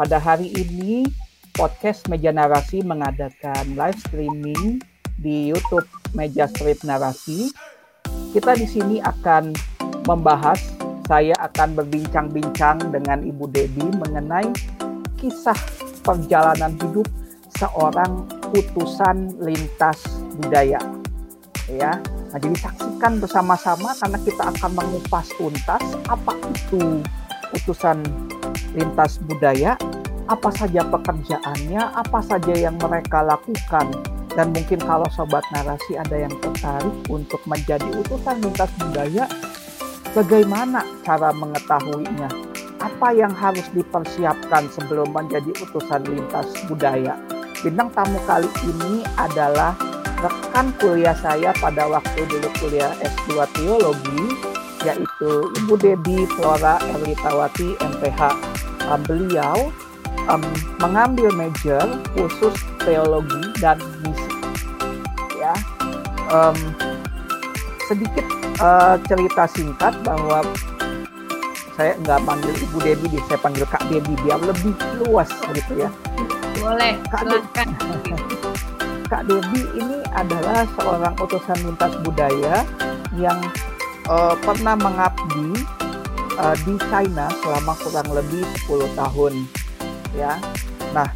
Pada hari ini podcast Meja Narasi mengadakan live streaming di YouTube Meja Strip Narasi. Kita di sini akan membahas, saya akan berbincang-bincang dengan Ibu Debbie mengenai kisah perjalanan hidup seorang utusan lintas budaya. Ya, nah jadi saksikan bersama-sama karena kita akan mengupas tuntas apa itu utusan lintas budaya, apa saja pekerjaannya, apa saja yang mereka lakukan, dan mungkin kalau sobat narasi ada yang tertarik untuk menjadi utusan lintas budaya, bagaimana cara mengetahuinya? Apa yang harus dipersiapkan sebelum menjadi utusan lintas budaya? Bintang tamu kali ini adalah rekan kuliah saya pada waktu dulu kuliah S2 Teologi, yaitu Ibu Debbie Flora Erlitawati MPH. Um, beliau um, mengambil major khusus teologi dan misi. Ya, um, sedikit uh, cerita singkat bahwa saya nggak panggil Ibu Debbie, saya panggil Kak Debbie biar lebih luas gitu ya. Boleh, Kak silakan. Kak Debbie ini adalah seorang utusan lintas budaya yang uh, pernah mengabdi uh, di China selama kurang lebih 10 tahun. Ya, nah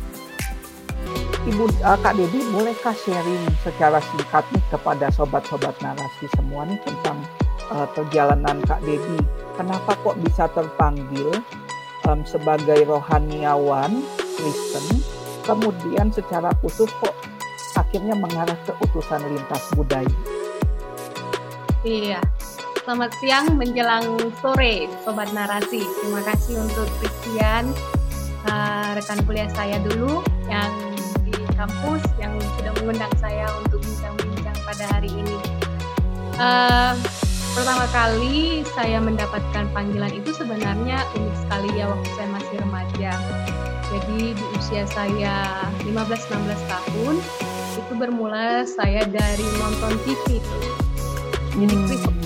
Ibu uh, Kak Debbie bolehkah sharing secara singkat nih kepada sobat-sobat narasi semua nih tentang uh, perjalanan Kak Debbie? Kenapa kok bisa terpanggil um, sebagai rohaniawan Kristen kemudian secara khusus kok akhirnya mengarah ke utusan lintas budaya. Iya. Selamat siang menjelang sore, Sobat Narasi. Terima kasih untuk Christian, uh, rekan kuliah saya dulu yang di kampus yang sudah mengundang saya untuk bincang-bincang pada hari ini. Uh, pertama kali saya mendapatkan panggilan itu sebenarnya unik sekali ya waktu saya masih remaja. Jadi di usia saya 15-16 tahun, itu bermula saya dari nonton TV itu. Jadi Hmm.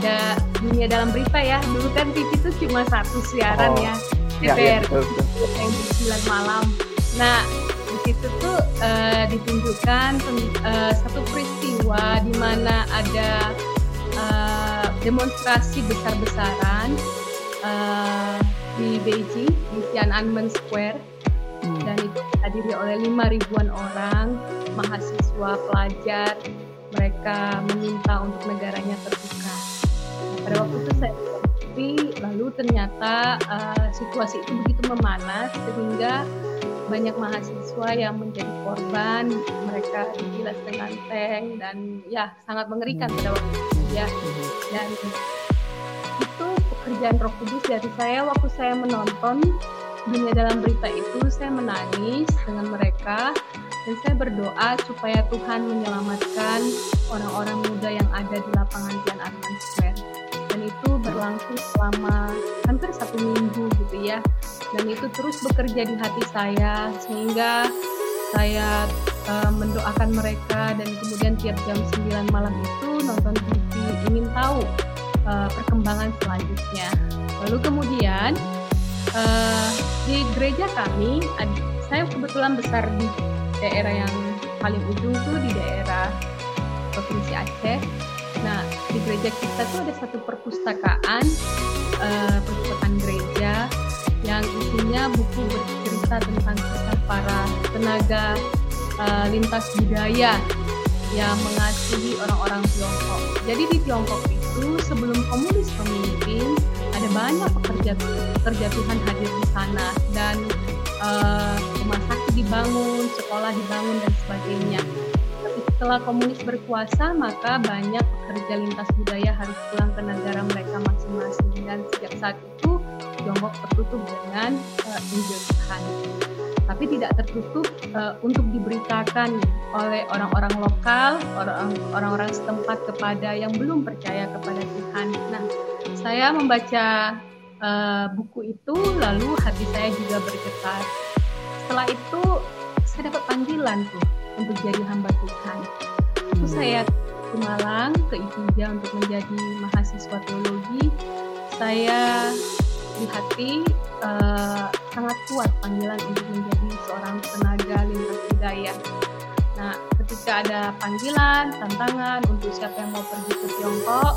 Ada dunia dalam berita ya. Dulu kan TV itu cuma satu siaran Oh, ya. Ya, ya, TVRI betul, betul. yang jam 9 malam. Nah, di situ tuh eh, ditunjukkan eh, satu peristiwa di mana ada eh, demonstrasi besar-besaran eh, di Beijing di Tiananmen Square Hmm. dan itu dihadiri oleh lima ribuan orang mahasiswa pelajar mereka meminta untuk negaranya terbuka pada waktu itu saya tapi lalu ternyata uh, situasi itu begitu memanas sehingga banyak mahasiswa yang menjadi korban mereka digilas dengan tank dan ya sangat mengerikan pada waktu itu ya. Dan itu pekerjaan Roh Kudus dari saya waktu saya menonton dunia dalam berita itu saya menangis dengan mereka dan saya berdoa supaya Tuhan menyelamatkan orang-orang muda yang ada di lapangan dan itu berlangsung selama hampir satu minggu gitu ya dan itu terus bekerja di hati saya sehingga saya eh, mendoakan mereka dan kemudian tiap jam 9 malam itu nonton TV ingin tahu uh, perkembangan selanjutnya. Lalu kemudian uh, di gereja kami, saya kebetulan besar di daerah yang paling ujung tuh di daerah provinsi Aceh. Di gereja kita tuh ada satu perpustakaan, uh, perpustakaan gereja yang isinya buku bercerita tentang kisah para tenaga uh, lintas budaya yang mengasihi orang-orang Tiongkok. Jadi di Tiongkok itu sebelum komunis pemimpin ada banyak pekerja pekerja Tuhan hadir di sana dan eh, rumah sakit dibangun, sekolah dibangun dan sebagainya. Setelah komunis berkuasa maka banyak pekerja lintas budaya harus pulang ke negara mereka masing-masing dan sejak saat itu Tiongkok tertutup dengan Injil Tuhan tapi tidak tertutup uh, untuk diberitakan oleh orang-orang lokal, orang- orang-orang setempat kepada yang belum percaya kepada Tuhan. Nah, saya membaca uh, buku itu, lalu hati saya juga bergetar. Setelah itu, saya dapat panggilan tuh untuk jadi hamba Tuhan. Itu saya ke Malang, ke ITIJA untuk menjadi mahasiswa teologi. Saya di hati uh, sangat kuat panggilan untuk menjadi seorang tenaga lintas budaya. Nah, ketika ada panggilan, tantangan untuk siapa yang mau pergi ke Tiongkok,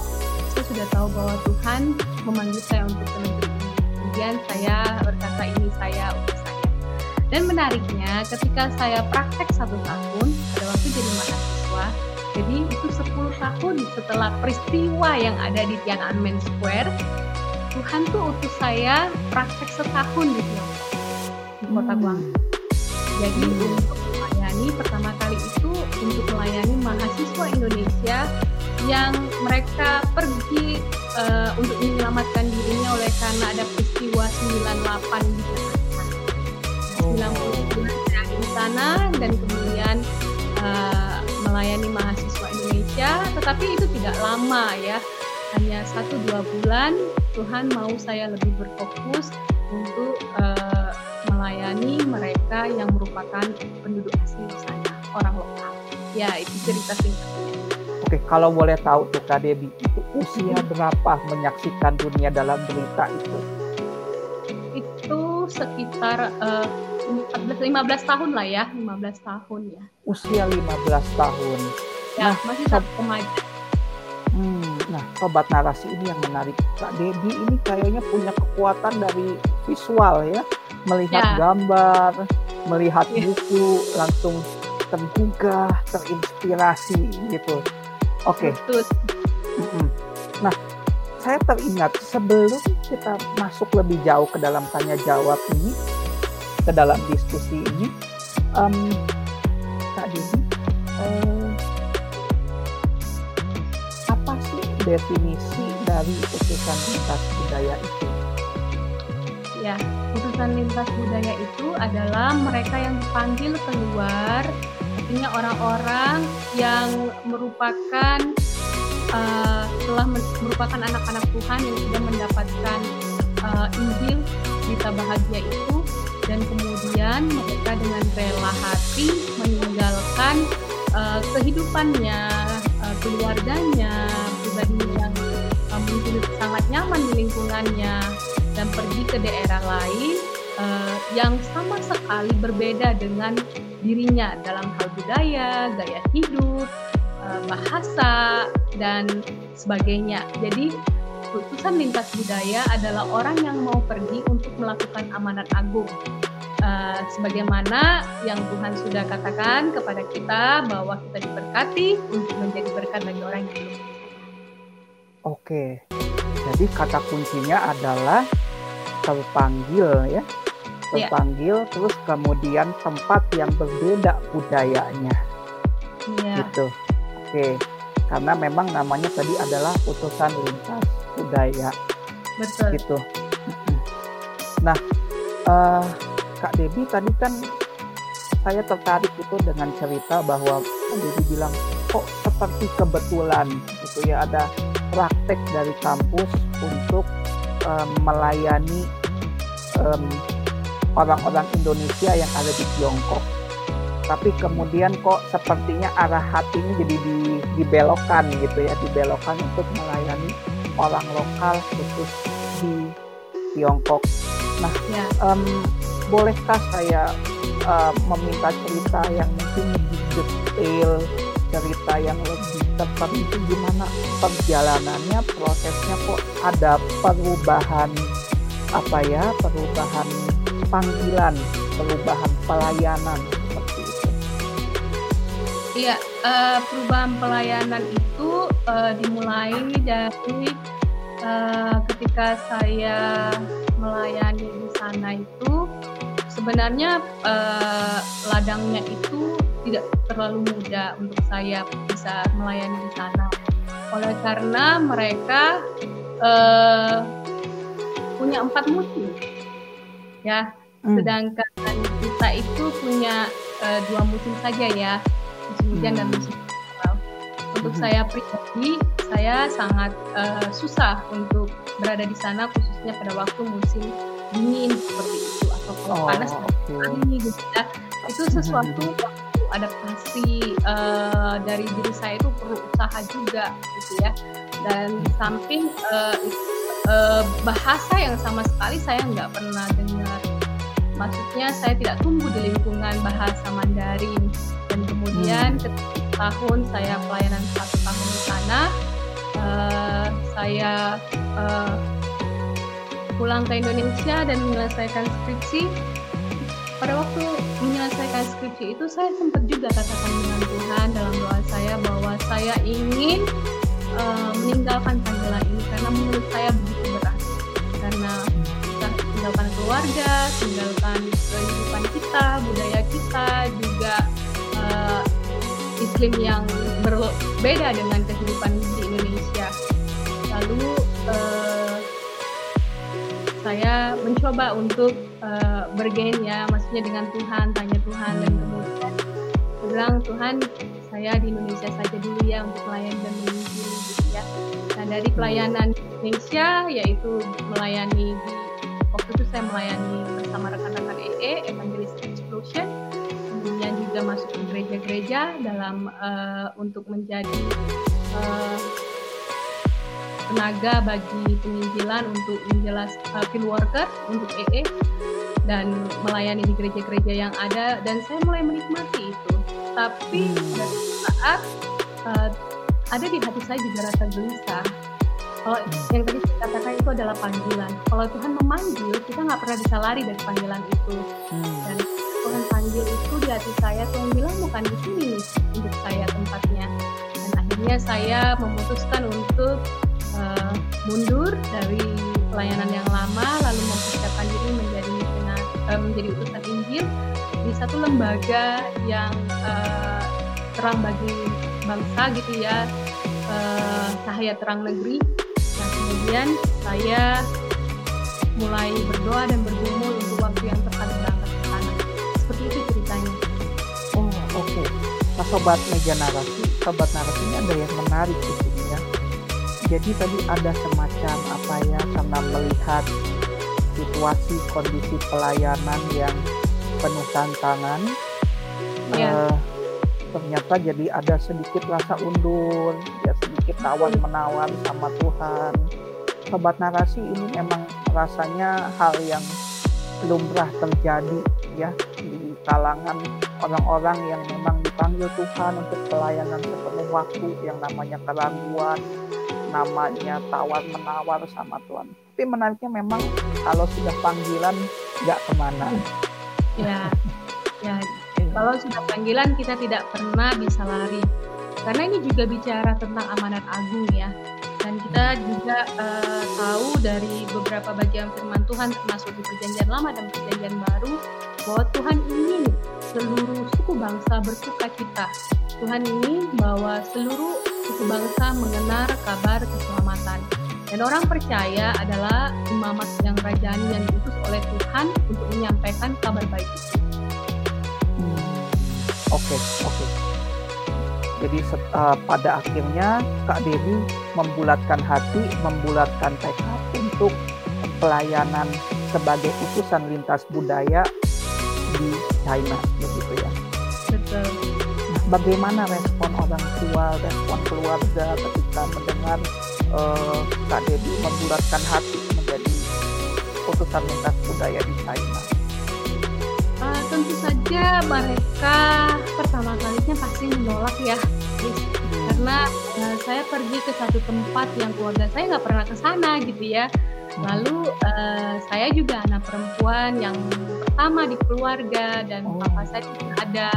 saya sudah tahu bahwa Tuhan memanggil saya untuk ke negeri. Kemudian saya berkata ini saya untuk saya. Dan menariknya, ketika saya praktek satu tahun, pada waktu jadi mahasiswa, jadi itu 10 tahun setelah peristiwa yang ada di Tiananmen Square, Tuhan tuh utus saya praktek setahun di Tiongkok, di kota Guangzhou. Jadi untuk melayani pertama kali itu untuk melayani mahasiswa Indonesia yang mereka pergi uh, untuk menyelamatkan dirinya oleh karena ada peristiwa 98 di. 90 di sana dan kemudian uh, melayani mahasiswa Indonesia, tetapi itu tidak lama ya, hanya satu dua bulan. Tuhan mau saya lebih berfokus untuk uh, melayani mereka yang merupakan penduduk asli di sana, orang lokal. Ya, itu cerita singkatnya. Oke, kalau boleh tahu tuh Kak Debbie, itu usia berapa menyaksikan dunia dalam berita itu? Itu sekitar uh, 14 15 tahun lah ya, 15 tahun ya. Usia 15 tahun. Ya, nah, masih satu remaja. Hmm, nah, sobat narasi ini yang menarik. Kak Debbie ini kayaknya punya kekuatan dari visual ya, melihat ya. gambar, melihat ya. buku, langsung tergugah, terinspirasi gitu. Oke. Okay. Nah, saya teringat sebelum kita masuk lebih jauh ke dalam tanya jawab ini, ke dalam diskusi ini, um, Kak Dini, uh, apa sih definisi dari utusan lintas budaya itu? Ya, utusan lintas budaya itu adalah mereka yang dipanggil keluar artinya orang-orang yang merupakan uh, telah merupakan anak-anak Tuhan yang sudah mendapatkan uh, Injil berita bahagia itu dan kemudian mereka dengan rela hati meninggalkan uh, kehidupannya, uh, keluarganya, pribadinya yang uh, mungkin sangat nyaman di lingkungannya dan pergi ke daerah lain uh, yang sama sekali berbeda dengan dirinya dalam hal budaya, gaya hidup, uh, bahasa, dan sebagainya. Jadi, putusan lintas budaya adalah orang yang mau pergi untuk melakukan amanat agung. Uh, sebagaimana yang Tuhan sudah katakan kepada kita bahwa kita diberkati untuk menjadi berkat bagi orang yang belum Oke, jadi kata kuncinya adalah terpanggil ya Iya. terpanggil yeah. terus kemudian tempat yang berbeda budayanya yeah. gitu oke karena memang namanya tadi adalah utusan lintas budaya. Betul. Gitu. Nah uh, kak Debi tadi kan saya tertarik itu dengan cerita bahwa Kak Debi bilang kok seperti kebetulan gitu ya ada praktek dari kampus untuk um, melayani um, orang-orang Indonesia yang ada di Tiongkok. Tapi kemudian kok sepertinya arah hatinya jadi di, dibelokkan gitu ya, dibelokkan untuk melayani orang lokal khusus di Tiongkok. Nah, ya. um, bolehkah saya uh, meminta cerita yang mungkin lebih detail, cerita yang lebih tepat itu gimana perjalanannya, prosesnya kok ada perubahan apa ya, perubahan panggilan, perubahan pelayanan. Iya, uh, perubahan pelayanan itu uh, dimulai dari uh, ketika saya melayani di sana itu sebenarnya uh, ladangnya itu tidak terlalu mudah untuk saya bisa melayani di sana. Oleh karena mereka uh, punya empat musim ya. Hmm. Sedangkan kita itu punya uh, dua musim saja ya, hmm. dan musim kemarau. Untuk hmm. saya pribadi, saya sangat uh, susah untuk berada di sana khususnya pada waktu musim dingin seperti itu atau kalau oh, panas okay. gitu ya. Itu hmm. sesuatu hmm. adaptasi uh, dari diri saya itu perlu usaha juga gitu ya. Dan di samping uh, uh, bahasa yang sama sekali saya nggak pernah dengar maksudnya saya tidak tumbuh di lingkungan bahasa Mandarin kemudian hmm. tahun saya pelayanan satu tahun di sana uh, saya uh, pulang ke Indonesia dan menyelesaikan skripsi pada waktu menyelesaikan skripsi itu saya sempat juga katakan dengan Tuhan dalam doa saya bahwa saya ingin uh, meninggalkan panggilan ini karena menurut saya begitu berat karena kita tinggalkan keluarga, tinggalkan kehidupan kita, budaya kita, juga uh, iklim yang berbeda dengan kehidupan di Indonesia. Lalu uh, saya mencoba untuk uh, bergain ya, maksudnya dengan Tuhan, tanya Tuhan dan kemudian bilang Tuhan saya di Indonesia saja dulu ya untuk melayani dan menginjil gitu ya. Nah dari pelayanan Indonesia yaitu melayani di waktu itu saya melayani bersama rekan-rekan EE Evangelist Explosion juga masuk ke gereja-gereja dalam uh, untuk menjadi uh, tenaga bagi penginjilan untuk menjelas uh, field worker untuk EE dan melayani di gereja-gereja yang ada dan saya mulai menikmati itu. Tapi pada saat uh, ada di hati saya juga rasa gelisah. Kalau yang tadi saya katakan itu adalah panggilan. Kalau Tuhan memanggil, kita nggak pernah bisa lari dari panggilan itu. Dan Panggil itu di hati saya, Tuhan bilang bukan di sini untuk saya tempatnya. Dan akhirnya saya memutuskan untuk uh, mundur dari pelayanan yang lama lalu mempersiapkan diri menjadi uh, menjadi utusan Injil di satu lembaga yang uh, terang bagi bangsa gitu ya uh, cahaya terang negeri dan kemudian saya mulai berdoa dan bergumul untuk waktu yang tepat berangkat ke sana seperti itu nah sobat meja narasi sobat narasi ini ada yang menarik di sini ya. Jadi tadi ada semacam apa ya karena melihat situasi kondisi pelayanan yang penuh tantangan. Yeah. uh, ternyata jadi ada sedikit rasa undur ya sedikit tawar menawar sama Tuhan. Sobat narasi ini memang rasanya hal yang lumrah terjadi ya di kalangan orang-orang yang memang dipanggil Tuhan untuk pelayanan sepenuh waktu yang namanya keraguan namanya tawar menawar sama Tuhan. Tapi menariknya memang kalau sudah panggilan nggak ke mana. Ya, ya. Kalau sudah panggilan kita tidak pernah bisa lari. Karena ini juga bicara tentang amanat agung ya. Dan kita juga uh, tahu dari beberapa bagian firman Tuhan termasuk di perjanjian lama dan perjanjian baru bahwa Tuhan ingin seluruh suku bangsa bersuka cita. Tuhan ini bahwa seluruh suku bangsa mengenal kabar keselamatan. Dan orang percaya adalah imamat yang rajani yang diutus oleh Tuhan untuk menyampaikan kabar baik itu. Hmm, oke, oke. Jadi uh, pada akhirnya Kak Dewi membulatkan hati, membulatkan tekad untuk pelayanan sebagai utusan lintas budaya di China, begitu ya. Betul bagaimana respon orang tua, respon keluarga ketika mendengar uh, Kak Debbie membulatkan hati menjadi putusan lintas budaya di China? Tentu saja mereka pertama kalinya pasti menolak ya, karena uh, saya pergi ke satu tempat yang keluarga saya nggak pernah ke sana gitu ya. Lalu uh, saya juga anak perempuan yang pertama di keluarga dan oh. papa saya tidak ada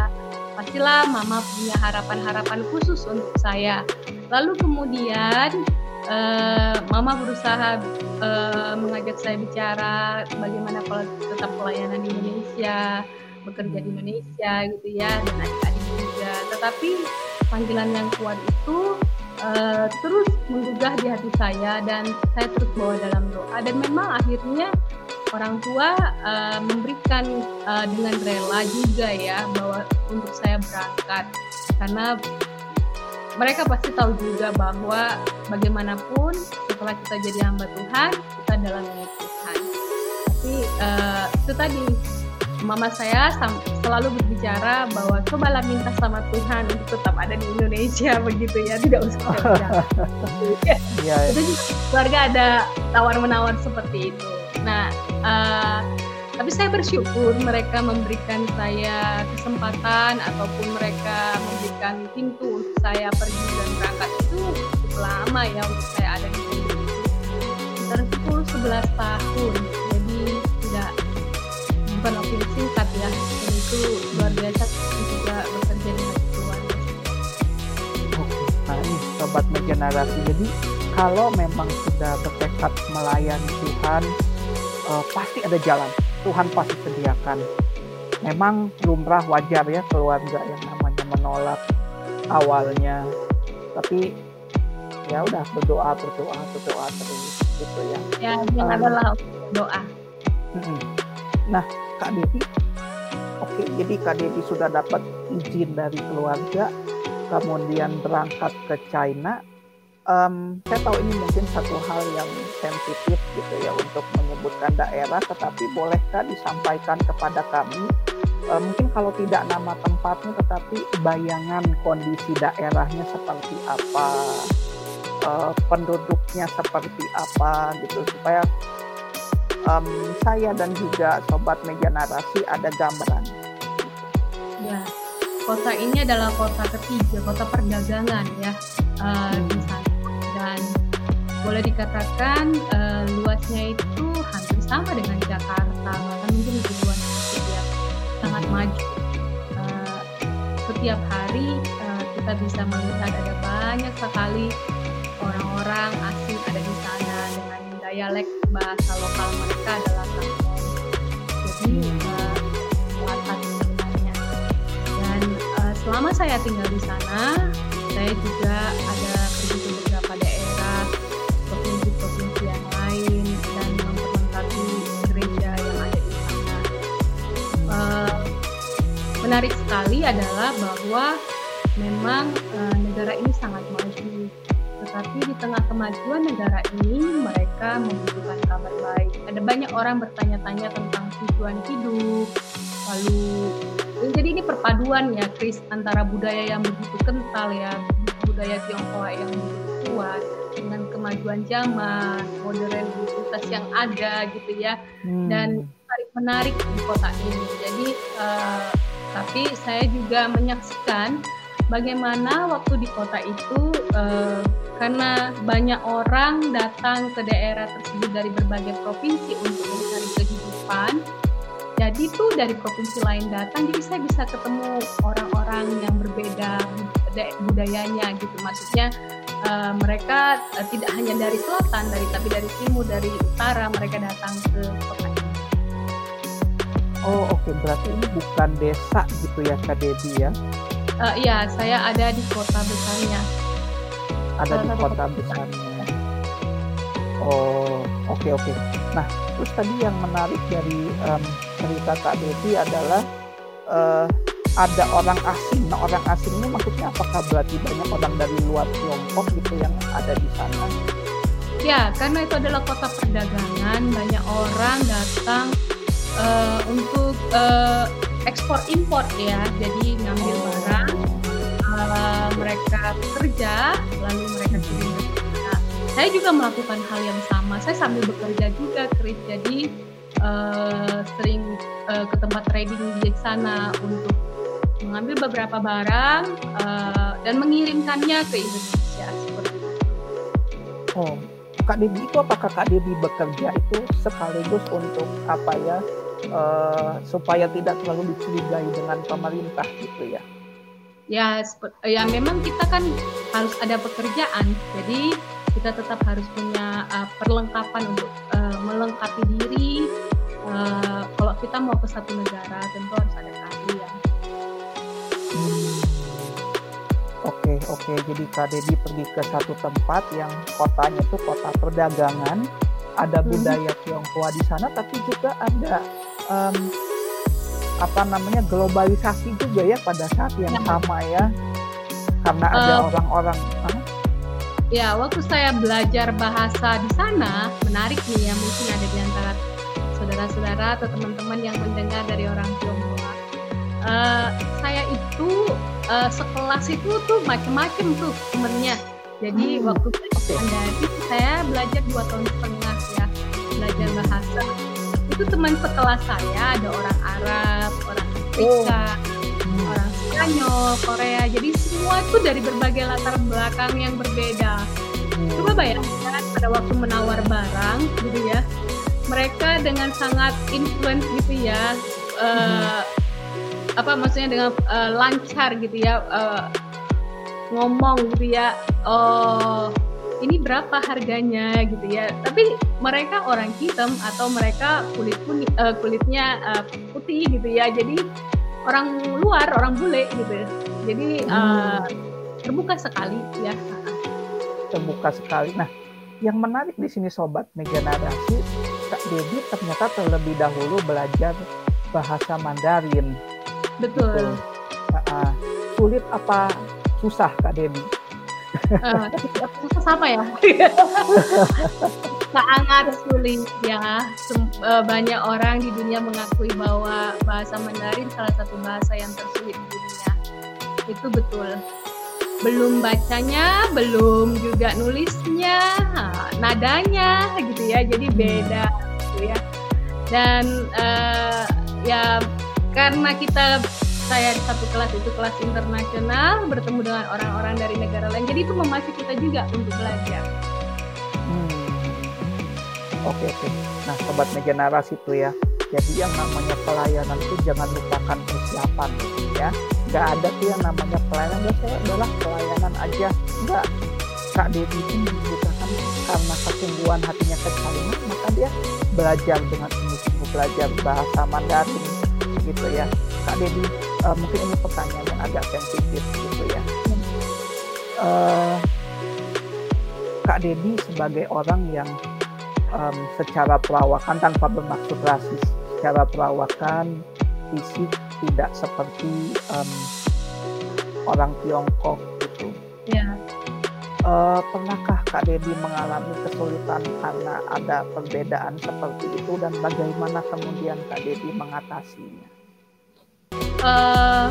pastilah mama punya harapan-harapan khusus untuk saya. Lalu kemudian uh, mama berusaha uh, mengajak saya bicara bagaimana kalau tetap pelayanan di Indonesia, bekerja di Indonesia gitu ya dan adik-adik juga. Tetapi panggilan yang kuat itu uh, terus menggugah di hati saya dan saya terus bawa dalam doa. Dan memang akhirnya orang tua uh, memberikan uh, dengan rela juga ya bahwa untuk saya berangkat. Karena mereka pasti tahu juga bahwa bagaimanapun setelah kita jadi hamba Tuhan kita dalam Tuhan tapi uh, itu tadi mama saya selalu berbicara bahwa cobalah minta sama Tuhan untuk tetap ada di Indonesia begitu ya. Tidak usah ya, ya. itu juga keluarga ada tawar menawar seperti itu. Nah, uh, tapi saya bersyukur mereka memberikan saya kesempatan ataupun mereka memberikan pintu untuk saya pergi dan berangkat itu cukup lama ya untuk saya ada di sini. Sekitar 10 11 tahun bukan waktu singkat ya dan itu luar biasa juga bekerja dengan keluarga Oke, nah ini sobat megenerasi. Jadi kalau memang sudah bertekad melayani Tuhan, uh, pasti ada jalan. Tuhan pasti sediakan. Memang lumrah wajar ya keluarga yang namanya menolak awalnya, tapi ya udah berdoa berdoa berdoa terus gitu ya. ya yang Um, adalah doa. Nah, Kak Devi, oke, jadi Kak Devi sudah dapat izin dari keluarga, kemudian berangkat ke China. Em, saya tahu ini mungkin satu hal yang sensitif gitu ya untuk menyebutkan daerah, tetapi bolehkah disampaikan kepada kami? eh, mungkin kalau tidak nama tempatnya, tetapi bayangan kondisi daerahnya seperti apa, eh, penduduknya seperti apa gitu supaya em, saya dan juga sobat meja narasi ada gambaran. Ya, kota ini adalah kota ketiga, kota perdagangan ya eh, di sana. Dan boleh dikatakan eh, luasnya itu hampir sama dengan Jakarta, bahkan mungkin lebih luas ya, sangat maju. Eh, setiap hari eh, kita bisa melihat ada banyak sekali orang-orang asing ada di sana dialek bahasa lokal mereka adalah Tanton. Jadi eh, selatan sebenarnya. Dan eh, selama saya tinggal di sana, saya juga ada pergi ke beberapa daerah, provinsi-provinsi yang lain, dan memperlengkapi gereja yang ada di sana. Eh, menarik sekali adalah bahwa memang eh, negara ini sangat maju. Tetapi di tengah kemajuan negara ini, mereka membutuhkan kabar baik. Ada banyak orang bertanya-tanya tentang tujuan hidup, lalu jadi ini perpaduan ya Chris antara budaya yang begitu kental ya budaya Tionghoa yang begitu kuat dengan kemajuan zaman modernitas yang ada gitu ya Hmm. dan menarik menarik di kota ini jadi eh, tapi saya juga menyaksikan bagaimana waktu di kota itu eh, karena banyak orang datang ke daerah tersebut dari berbagai provinsi untuk mencari kehidupan. Jadi tuh dari provinsi lain datang jadi saya bisa ketemu orang-orang yang berbeda buda- budayanya gitu. Maksudnya eh, mereka eh, tidak hanya dari selatan dari tapi dari timur dari utara mereka datang ke kota ini. Oh oke, berarti ini bukan desa gitu ya Kak Devi ya? Eh, iya saya ada di kota besarnya Ada di kota besarnya. Oh oke oke. Nah terus tadi yang menarik dari em, cerita Kak Devi adalah eh, ada orang asing. Nah orang asing ini maksudnya apakah berarti banyak orang dari luar Tiongkok gitu yang ada di sana? Ya, karena itu adalah kota perdagangan, banyak orang datang eh, untuk eh, ekspor impor ya. Jadi ngambil barang, mereka bekerja, lalu mereka kirim ke sana. Saya juga melakukan hal yang sama. Saya sambil bekerja juga, Chris. Jadi eh, sering eh, ke tempat trading di sana untuk mengambil beberapa barang eh, dan mengirimkannya ke Indonesia seperti itu. Oh, Kak Devi itu apakah Kak Devi bekerja itu sekaligus untuk apa ya eh, supaya tidak terlalu dicurigai dengan pemerintah gitu ya? Ya ya memang kita kan harus ada pekerjaan jadi kita tetap harus punya uh, perlengkapan untuk uh, melengkapi diri Uh, kalau kita mau ke satu negara tentu harus ada keahlian Hmm. Oke oke, jadi Kak Devi pergi ke satu tempat yang kotanya itu kota perdagangan, ada Mhm. budaya Tionghoa di sana, tapi juga ada em, apa namanya globalisasi juga ya pada saat yang Ya. sama ya, karena ada Eh, orang-orang. Hah? ya waktu saya belajar bahasa di sana menarik nih ya mungkin ada di antara saudara-saudara atau teman-teman yang mendengar dari orang Tionghoa Eh, saya itu eh, sekelas itu tuh macem-macem tuh temennya jadi Hmm, waktu saya. Mandari saya belajar dua tahun setengah ya belajar bahasa itu teman sekelas saya ada orang Arab, orang Afrika, oh. orang Spanyol, Korea. Jadi semua itu dari berbagai latar belakang yang berbeda. Coba bayangkan pada waktu menawar barang gitu ya. Mereka dengan sangat influence gitu ya. Uh, apa maksudnya dengan uh, lancar gitu ya uh, ngomong gitu ya oh ini berapa harganya gitu ya. Tapi mereka orang hitam atau mereka kulit kuning uh, kulitnya uh, putih gitu ya. Jadi orang luar orang bule gitu. Jadi uh, terbuka sekali ya. Terbuka sekali. Nah yang menarik di sini sobat meja narasi Kak Dedi ternyata terlebih dahulu belajar bahasa Mandarin. Betul. Gitu. uh, sulit apa susah kak Debbie uh, apa ya. Sangat sulit ya. Eh, banyak orang di dunia mengakui bahwa bahasa Mandarin salah satu bahasa yang tersulit di dunia. Itu betul. Belum bacanya belum juga nulisnya nadanya gitu ya. Jadi beda gitu ya. Dan uh, ya karena kita saya di satu kelas itu kelas internasional bertemu dengan orang-orang dari negara lain. Jadi itu memacu kita juga untuk belajar. Hmm. oke oke. Nah sobat meja narasi itu ya. Jadi yang namanya pelayanan itu jangan lupakan persiapan ya. Nggak ada tuh yang namanya pelayanan. Biasanya adalah pelayanan aja. Nggak. Kak Devi itu membutuhkan karena kesungguhan hatinya ke maka dia belajar dengan sungguh-sungguh belajar bahasa Mandarin gitu ya. Kak Dedi uh, mungkin ini pertanyaan yang agak sensitif gitu ya uh, Kak Dedi sebagai orang yang um, secara perawakan tanpa bermaksud rasis secara perawakan fisik tidak seperti um, orang Tiongkok gitu ya. Uh, pernahkah Kak Dedi mengalami kesulitan karena ada perbedaan seperti itu dan bagaimana kemudian Kak Dedi mengatasinya? Uh,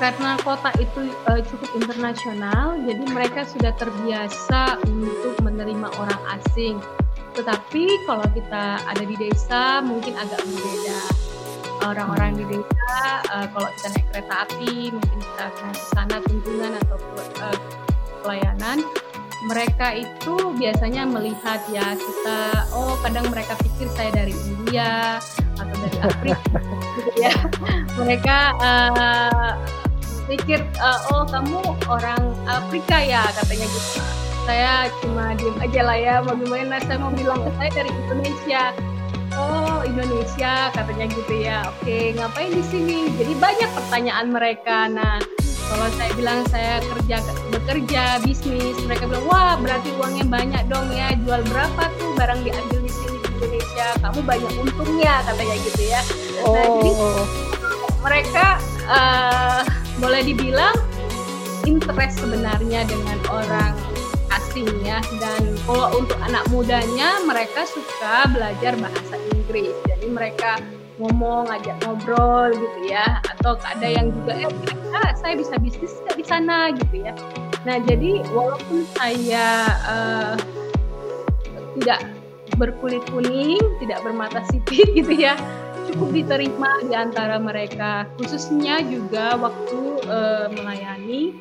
karena kota itu uh, cukup internasional, jadi mereka sudah terbiasa untuk menerima orang asing. Tetapi kalau kita ada di desa, mungkin agak berbeda. Orang-orang di desa, uh, kalau kita naik kereta api, mungkin kita ke sana kunjungan atau uh, pelayanan, mereka itu biasanya melihat ya kita, oh kadang mereka pikir saya dari India gitu ya. Mereka uh, pikir uh, oh kamu orang Afrika ya katanya gitu. Saya cuma diem aja lah ya mau gimana? Saya mau bilang saya dari Indonesia. Oh Indonesia katanya gitu ya. Oke ngapain di sini? Jadi banyak pertanyaan mereka. Nah kalau saya bilang saya kerja bekerja bisnis mereka bilang wah berarti uangnya banyak dong ya. Jual berapa tuh barang diambil Indonesia kamu banyak untungnya katanya gitu ya. Oh. nah jadi oh. mereka uh, boleh dibilang interest sebenarnya dengan orang asing ya dan kalau untuk anak mudanya mereka suka belajar bahasa Inggris. Jadi mereka ngomong ajak ngobrol gitu ya. Atau ada yang juga ya ah, saya bisa bisnis nggak di sana? gitu ya. Nah jadi walaupun saya uh, tidak berkulit kuning tidak bermata sipit gitu ya. Cukup diterima di antara mereka khususnya juga waktu uh, melayani.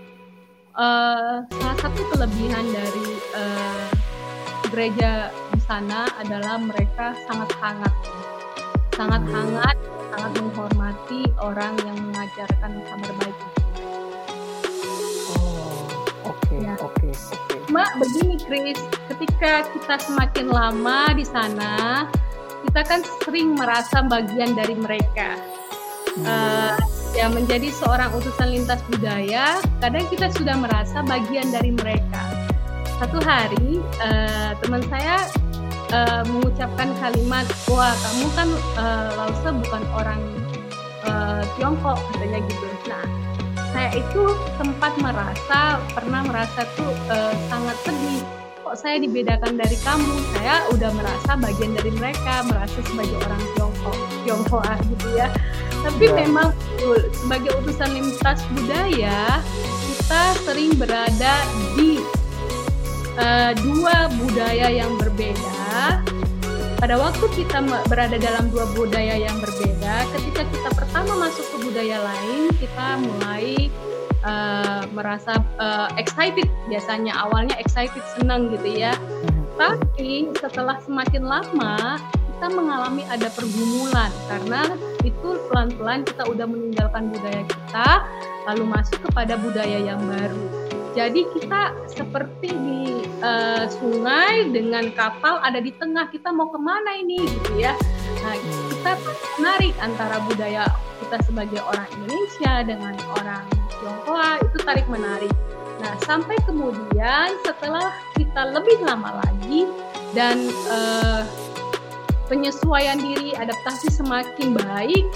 Uh, salah satu kelebihan dari uh, gereja di sana adalah mereka sangat hangat. Sangat hangat, sangat menghormati orang yang mengajarkan kabar baik. Oke, ya. oke, oke. Cuma begini, Chris, ketika kita semakin lama di sana, kita kan sering merasa bagian dari mereka. Hmm. Uh, ya menjadi seorang utusan lintas budaya, kadang kita sudah merasa bagian dari mereka. Satu hari, uh, teman saya uh, mengucapkan kalimat wah kamu kan uh, Lause bukan orang uh, Tiongkok katanya gitu nah saya itu sempat merasa pernah merasa tuh uh, sangat sedih. Kok saya dibedakan dari kamu? Saya udah merasa bagian dari mereka merasa sebagai orang Tiongkok Tiongkok gitu ya. Tapi ya. memang sebagai utusan lintas budaya kita sering berada di uh, dua budaya yang berbeda pada waktu kita berada dalam dua budaya yang berbeda, ketika kita pertama masuk ke budaya lain, kita mulai uh, merasa uh, excited biasanya awalnya excited senang gitu ya. Tapi setelah semakin lama kita mengalami ada pergumulan karena itu pelan-pelan kita udah meninggalkan budaya kita lalu masuk kepada budaya yang baru. Jadi kita seperti di uh, sungai dengan kapal ada di tengah kita mau ke mana ini gitu ya. Nah kita menarik antara budaya kita sebagai orang Indonesia dengan orang Tionghoa itu tarik menarik. Nah, sampai kemudian setelah kita lebih lama lagi dan uh, penyesuaian diri, adaptasi semakin baik,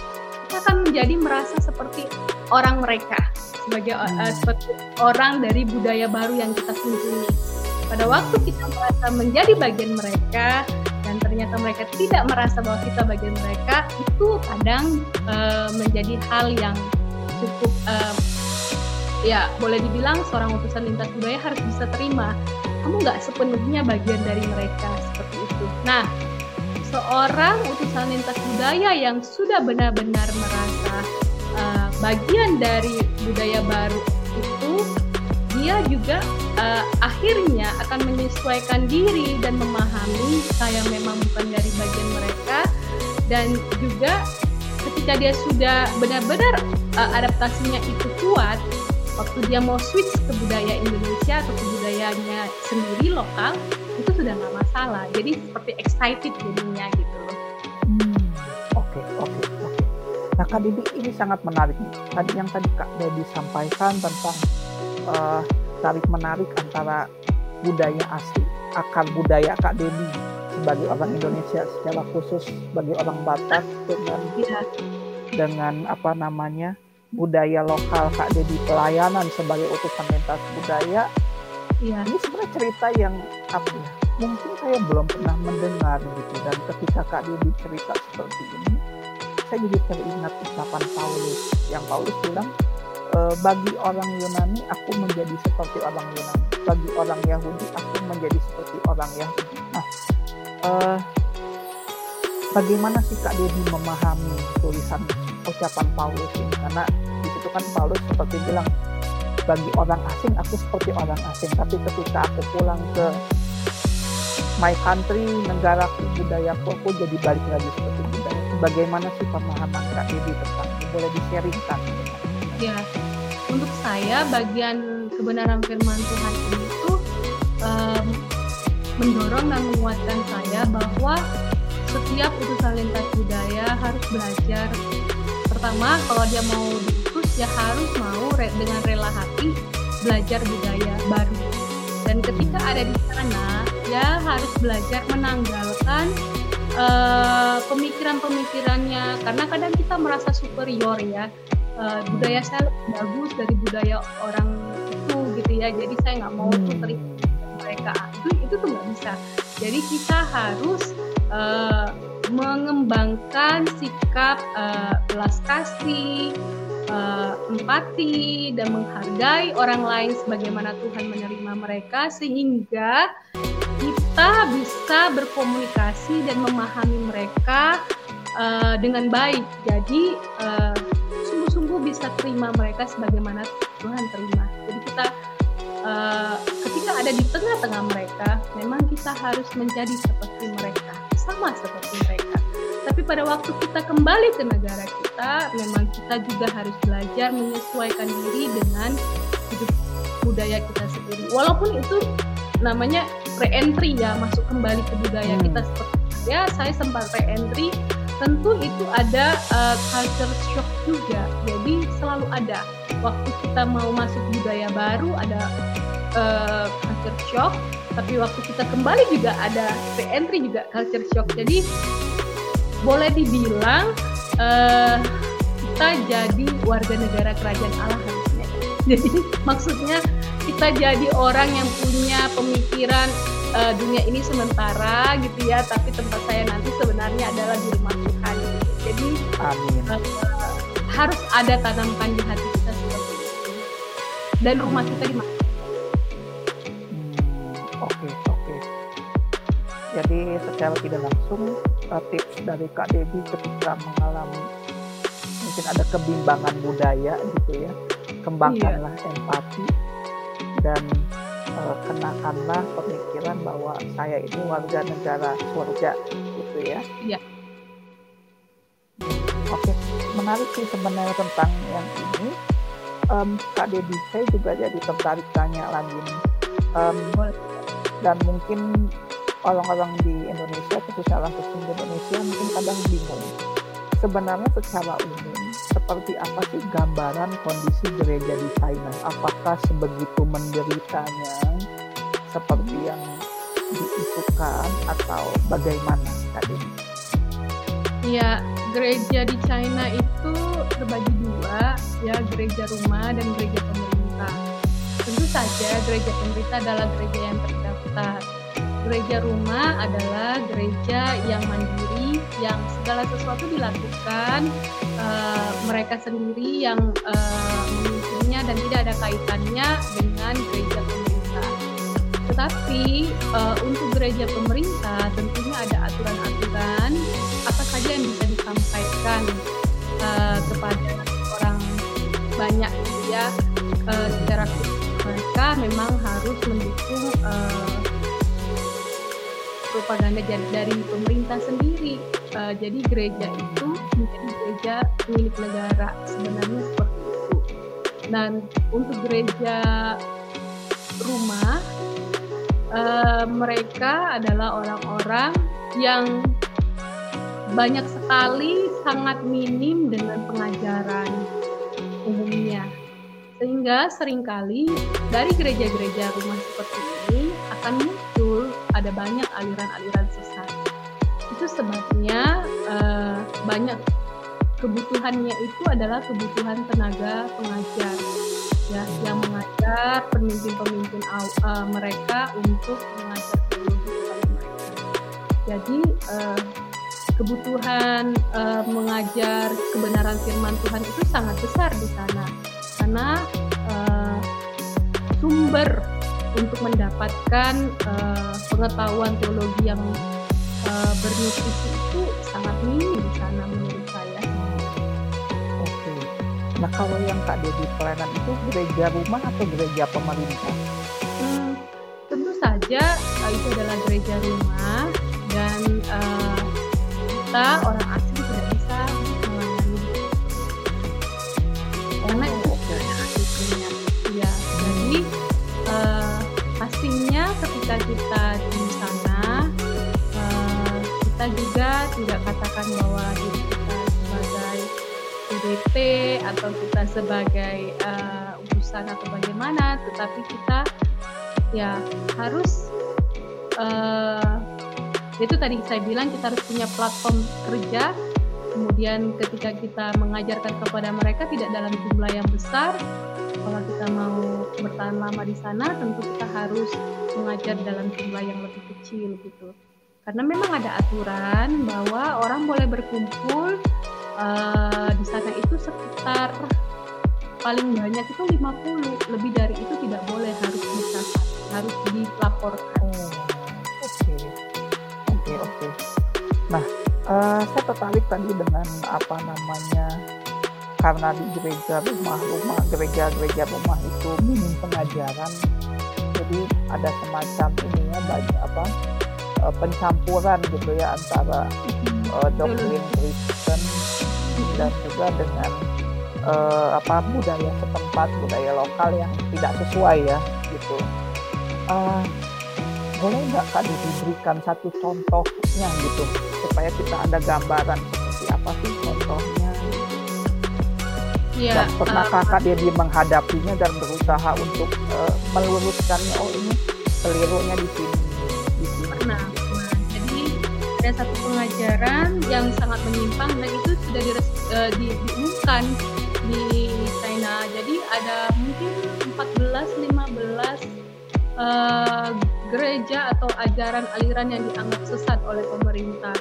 kita akan menjadi merasa seperti orang mereka, sebagai uh, seperti orang dari budaya baru yang kita kunjungi. Pada waktu kita merasa menjadi bagian mereka dan ternyata mereka tidak merasa bahwa kita bagian mereka, itu kadang uh, menjadi hal yang cukup uh, ya boleh dibilang seorang utusan lintas budaya harus bisa terima kamu nggak sepenuhnya bagian dari mereka seperti itu. Nah, seorang utusan lintas budaya yang sudah benar-benar merasa bagian dari budaya baru itu, dia juga uh, akhirnya akan menyesuaikan diri dan memahami saya memang bukan dari bagian mereka. Dan juga ketika dia sudah benar-benar uh, adaptasinya itu kuat waktu dia mau switch ke budaya Indonesia atau ke budayanya sendiri lokal itu sudah nggak masalah. Jadi seperti excited jadinya gitu nah kak Didi ini sangat menarik tadi yang tadi kak Dedi sampaikan tentang uh, tarik menarik antara budaya asli akar budaya kak Dedi sebagai orang Indonesia secara khusus sebagai orang Batak dengan ya. dengan apa namanya budaya lokal Kak Dedi pelayanan sebagai utusan lintas budaya ya. ini sebenarnya cerita yang apa ya mungkin saya belum pernah mendengar gitu dan ketika Kak Dedi cerita seperti ini saya jadi teringat ucapan Paulus. Yang Paulus bilang e, bagi orang Yunani aku menjadi seperti orang Yunani. Bagi orang Yahudi aku menjadi seperti orang Yahudi. Nah e, bagaimana sih Kak Dedi memahami tulisan ucapan Paulus ini? Karena di situ kan Paulus seperti bilang bagi orang asing aku seperti orang asing. Tapi ketika aku pulang ke my country negaraku budayaku aku jadi balik lagi seperti bagaimana sih pemahaman Kak Dedi tentang ini? Boleh di-sharingkan? Ya untuk saya bagian kebenaran firman Tuhan ini tuh um, mendorong dan menguatkan saya bahwa setiap utusan lintas budaya harus belajar. Pertama kalau dia mau diutus ya harus mau re dengan rela hati belajar budaya baru. Dan ketika ada di sana ya harus belajar menanggalkan uh, pemikiran-pemikirannya. Karena kadang kita merasa superior ya. Uh, budaya saya lebih bagus dari budaya orang itu gitu ya. Jadi saya nggak mau tuh terima mereka. Itu itu tuh nggak bisa. Jadi kita harus uh, mengembangkan sikap uh, belas kasih, uh, empati dan menghargai orang lain sebagaimana Tuhan menerima mereka sehingga kita bisa berkomunikasi dan memahami mereka uh, dengan baik. Jadi sungguh-sungguh uh, bisa terima mereka sebagaimana Tuhan terima. Jadi kita uh, ketika ada di tengah-tengah mereka, memang kita harus menjadi seperti mereka sama seperti mereka. Tapi pada waktu kita kembali ke negara kita, memang kita juga harus belajar menyesuaikan diri dengan hidup budaya kita sendiri. Walaupun itu namanya re-entry ya, masuk kembali ke budaya hmm. kita seperti ya, saya sempat re-entry. Tentu itu ada uh, culture shock juga. Jadi selalu ada. Waktu kita mau masuk budaya baru ada uh, culture shock tapi waktu kita kembali juga ada re-entry juga culture shock jadi boleh dibilang uh, kita jadi warga negara kerajaan Allah harusnya jadi maksudnya kita jadi orang yang punya pemikiran uh, dunia ini sementara gitu ya tapi tempat saya nanti sebenarnya adalah di rumah Tuhan. Jadi Amin. Uh, harus ada tanamkan di hati kita seperti itu. Dan rumah kita di mana? Jadi secara tidak langsung uh, tips dari Kak Devi ketika mengalami mungkin ada kebimbangan budaya gitu ya, kembangkanlah iya. empati dan uh, kenakanlah pemikiran bahwa saya ini warga negara surga gitu ya. Iya. Oke, menarik sih sebenarnya tentang yang ini. Um, Kak Devi saya juga jadi tertarik tanya lagi nih. Um, dan mungkin orang-orang di Indonesia khususnya orang di Indonesia mungkin kadang bingung sebenarnya secara umum seperti apa sih gambaran kondisi gereja di China apakah sebegitu menderitanya seperti yang diisukan atau bagaimana tadi? Ya, gereja di China itu terbagi dua, ya gereja rumah dan gereja pemerintah. Tentu saja gereja pemerintah adalah gereja yang terdaftar gereja rumah adalah gereja yang mandiri, yang segala sesuatu dilakukan uh, mereka sendiri yang uh, dan tidak ada kaitannya dengan gereja pemerintah. Tetapi uh, untuk gereja pemerintah tentunya ada aturan-aturan apa saja yang bisa disampaikan uh, kepada orang banyak ya uh, secara mereka memang harus mendukung uh, propaganda dari pemerintah sendiri. Uh, jadi gereja itu menjadi gereja milik negara sebenarnya seperti itu. Dan untuk gereja rumah uh, mereka adalah orang-orang yang banyak sekali sangat minim dengan pengajaran umumnya sehingga sering kali dari gereja-gereja rumah seperti ini akan ada banyak aliran-aliran sesat. Itu sebabnya uh, banyak kebutuhannya itu adalah kebutuhan tenaga pengajar ya yang mengajar pemimpin-pemimpin uh, mereka untuk mengajar teologi kepada mereka. Jadi uh, kebutuhan uh, mengajar kebenaran firman Tuhan itu sangat besar di sana karena uh, sumber untuk mendapatkan uh, pengetahuan teologi yang uh, bernutrisi itu sangat minim di sana menurut saya. Oke. Nah kalau yang Kak Dedi pelayanan itu gereja rumah atau gereja pemerintah? Hmm, tentu saja uh, itu adalah gereja rumah dan uh, kita orang ketika kita di sana. Uh, kita juga tidak katakan bahwa diri kita sebagai UDP atau kita sebagai uh, urusan atau bagaimana tetapi kita ya harus uh, itu tadi saya bilang kita harus punya platform kerja. Kemudian ketika kita mengajarkan kepada mereka tidak dalam jumlah yang besar kalau kita mau bertahan lama di sana tentu kita harus mengajar dalam jumlah yang lebih kecil gitu. Karena memang ada aturan bahwa orang boleh berkumpul uh, di sana itu sekitar paling banyak itu 50, lebih dari itu tidak boleh harus bisa harus dilaporkan. Oh, oke, oke, oke. Nah, uh, saya tertarik tadi dengan apa namanya karena di gereja rumah-rumah gereja-gereja rumah itu minim pengajaran ada semacam ini ya banyak apa uh, pencampuran gitu ya antara uh, doktrin Kristen dan juga dengan uh, apa budaya setempat budaya lokal yang tidak sesuai ya gitu. Uh, boleh nggak kak diberikan satu contohnya gitu supaya kita ada gambaran seperti apa sih contohnya Ya, dan pernahkah uh, Kak Dedi menghadapinya dan berusaha untuk uh, meluruskannya? Oh ini kelirunya di sini. Di sini. Nah, nah, jadi ada satu pengajaran yang sangat menyimpang dan itu sudah di, uh, di, diumumkan di China. Jadi ada mungkin 14 15 uh, gereja atau ajaran aliran yang dianggap sesat oleh pemerintah.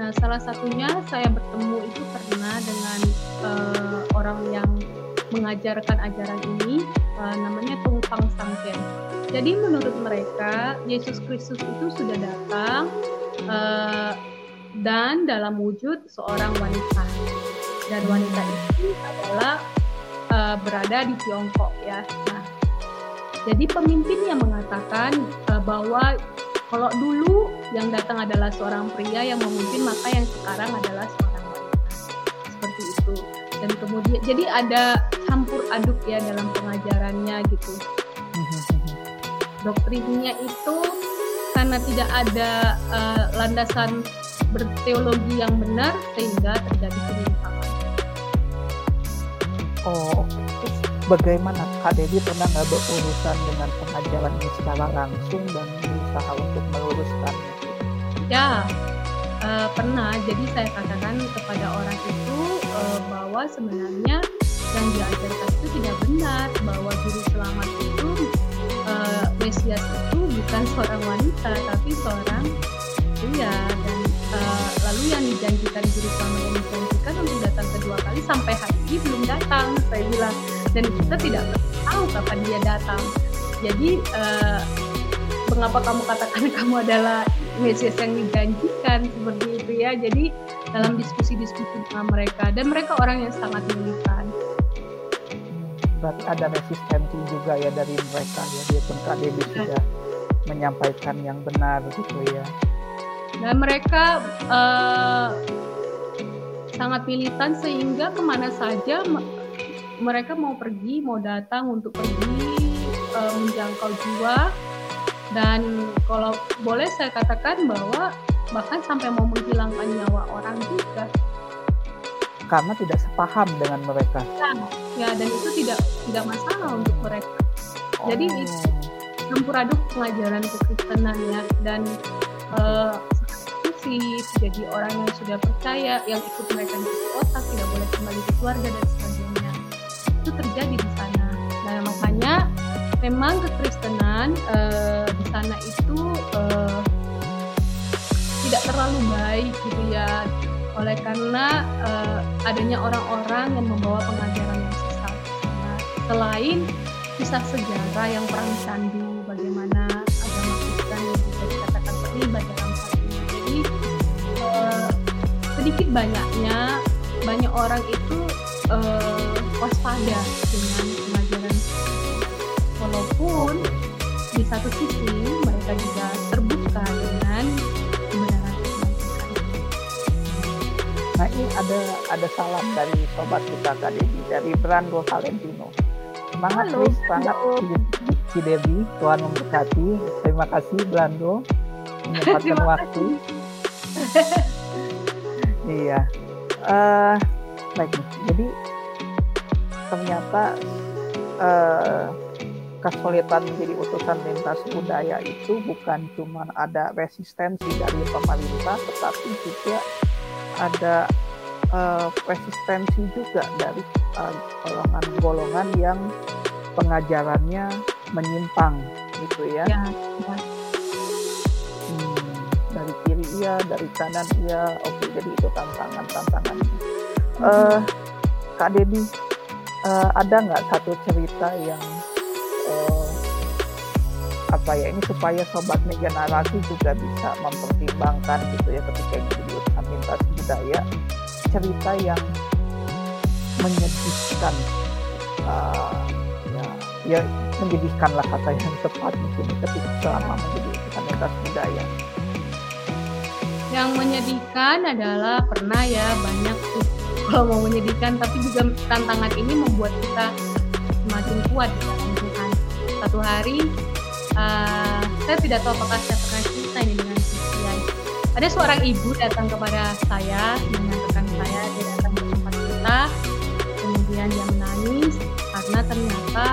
Nah, salah satunya saya bertemu itu pernah dengan uh, orang yang mengajarkan ajaran ini, uh, namanya Tung Pang Sangken. Jadi menurut mereka Yesus Kristus itu sudah datang uh, dan dalam wujud seorang wanita dan wanita itu adalah uh, berada di Tiongkok ya. Nah, jadi pemimpin yang mengatakan uh, bahwa kalau dulu yang datang adalah seorang pria yang memimpin, maka yang sekarang adalah seorang wanita. Seperti itu. Dan kemudian jadi ada campur aduk ya dalam pengajarannya gitu. Doktrinnya itu karena tidak ada uh, landasan berteologi yang benar sehingga terjadi penyimpangan. Oh, bagaimana Kak Dedi pernah nggak berurusan dengan pengajaran ini secara langsung dan berusaha untuk meluruskannya? Ya, uh, pernah. Jadi saya katakan kepada orang itu uh, bahwa sebenarnya yang diajarkan itu tidak benar bahwa juru selamat itu uh, Mesias itu bukan seorang wanita tapi seorang pria dan uh, lalu yang dijanjikan juru selamat yang dijanjikan untuk datang kedua kali sampai hari ini belum datang saya bilang dan kita tidak tahu kapan dia datang. Jadi uh, mengapa kamu katakan kamu adalah Mesias yang dijanjikan seperti itu ya? Jadi dalam diskusi-diskusi dengan mereka dan mereka orang yang sangat militan berarti ada resistensi juga ya dari mereka ya? Dia pun Kak Dewi ya. sudah menyampaikan yang benar gitu ya. Dan mereka uh, sangat militan sehingga ke mana saja mereka mau pergi mau datang untuk pergi uh, menjangkau jiwa dan kalau boleh saya katakan bahwa bahkan sampai mau menghilangkan nyawa orang juga karena tidak sepaham dengan mereka. Ya, ya dan itu tidak tidak masalah untuk mereka. Oh. Jadi itu campur aduk pengajaran kekristenan ya dan uh, jadi orang yang sudah percaya yang ikut mereka di kota tidak boleh kembali ke keluarga dan sebagainya itu terjadi di sana. Nah makanya memang kekristenan uh, di sana itu uh, tidak terlalu baik gitu ya oleh karena uh, adanya orang-orang yang membawa pengajaran yang sesat. Nah, selain kisah sejarah yang perang candu, bagaimana agama Kristen bisa dikatakan terlibat dalam hal ini. Jadi uh, sedikit banyaknya banyak orang itu uh, waspada dengan pengajaran walaupun di satu sisi mereka juga terbuka dengan Nah ini ada ada salam dari sobat kita tadi dari Brando Valentino. Semangat Halo. terus sangat Ci Debbie, Tuhan memberkati. Terima kasih Brando menyempatkan waktu. iya. Uh, baik, jadi ternyata uh, kesulitan menjadi utusan lintas budaya itu bukan cuma ada resistensi dari pemerintah, tetapi juga ada uh, resistensi juga dari golongan-golongan uh, yang pengajarannya menyimpang gitu ya. ya, ya. Hmm, dari kiri iya, dari kanan iya. Oke, jadi itu tantangan-tantangan. Hmm. Uh, Kak Dedi, uh, ada nggak satu cerita yang uh, apa ya ini supaya sobat media narasi juga bisa mempertimbangkan gitu ya ketika jadi urusan lintas budaya cerita yang menyedihkan uh, ya ya menyedihkan lah kata yang tepat mungkin ketika selama menjadi lintas budaya. Yang menyedihkan adalah pernah ya banyak kalau mau menyedihkan tapi juga tantangan ini membuat kita semakin kuat dalam Tuhan satu hari uh, saya tidak tahu apakah saya pernah cerita ini dengan Christian. Ada seorang ibu datang kepada saya dengan saya, dia datang ke tempat kita, kemudian dia menangis karena ternyata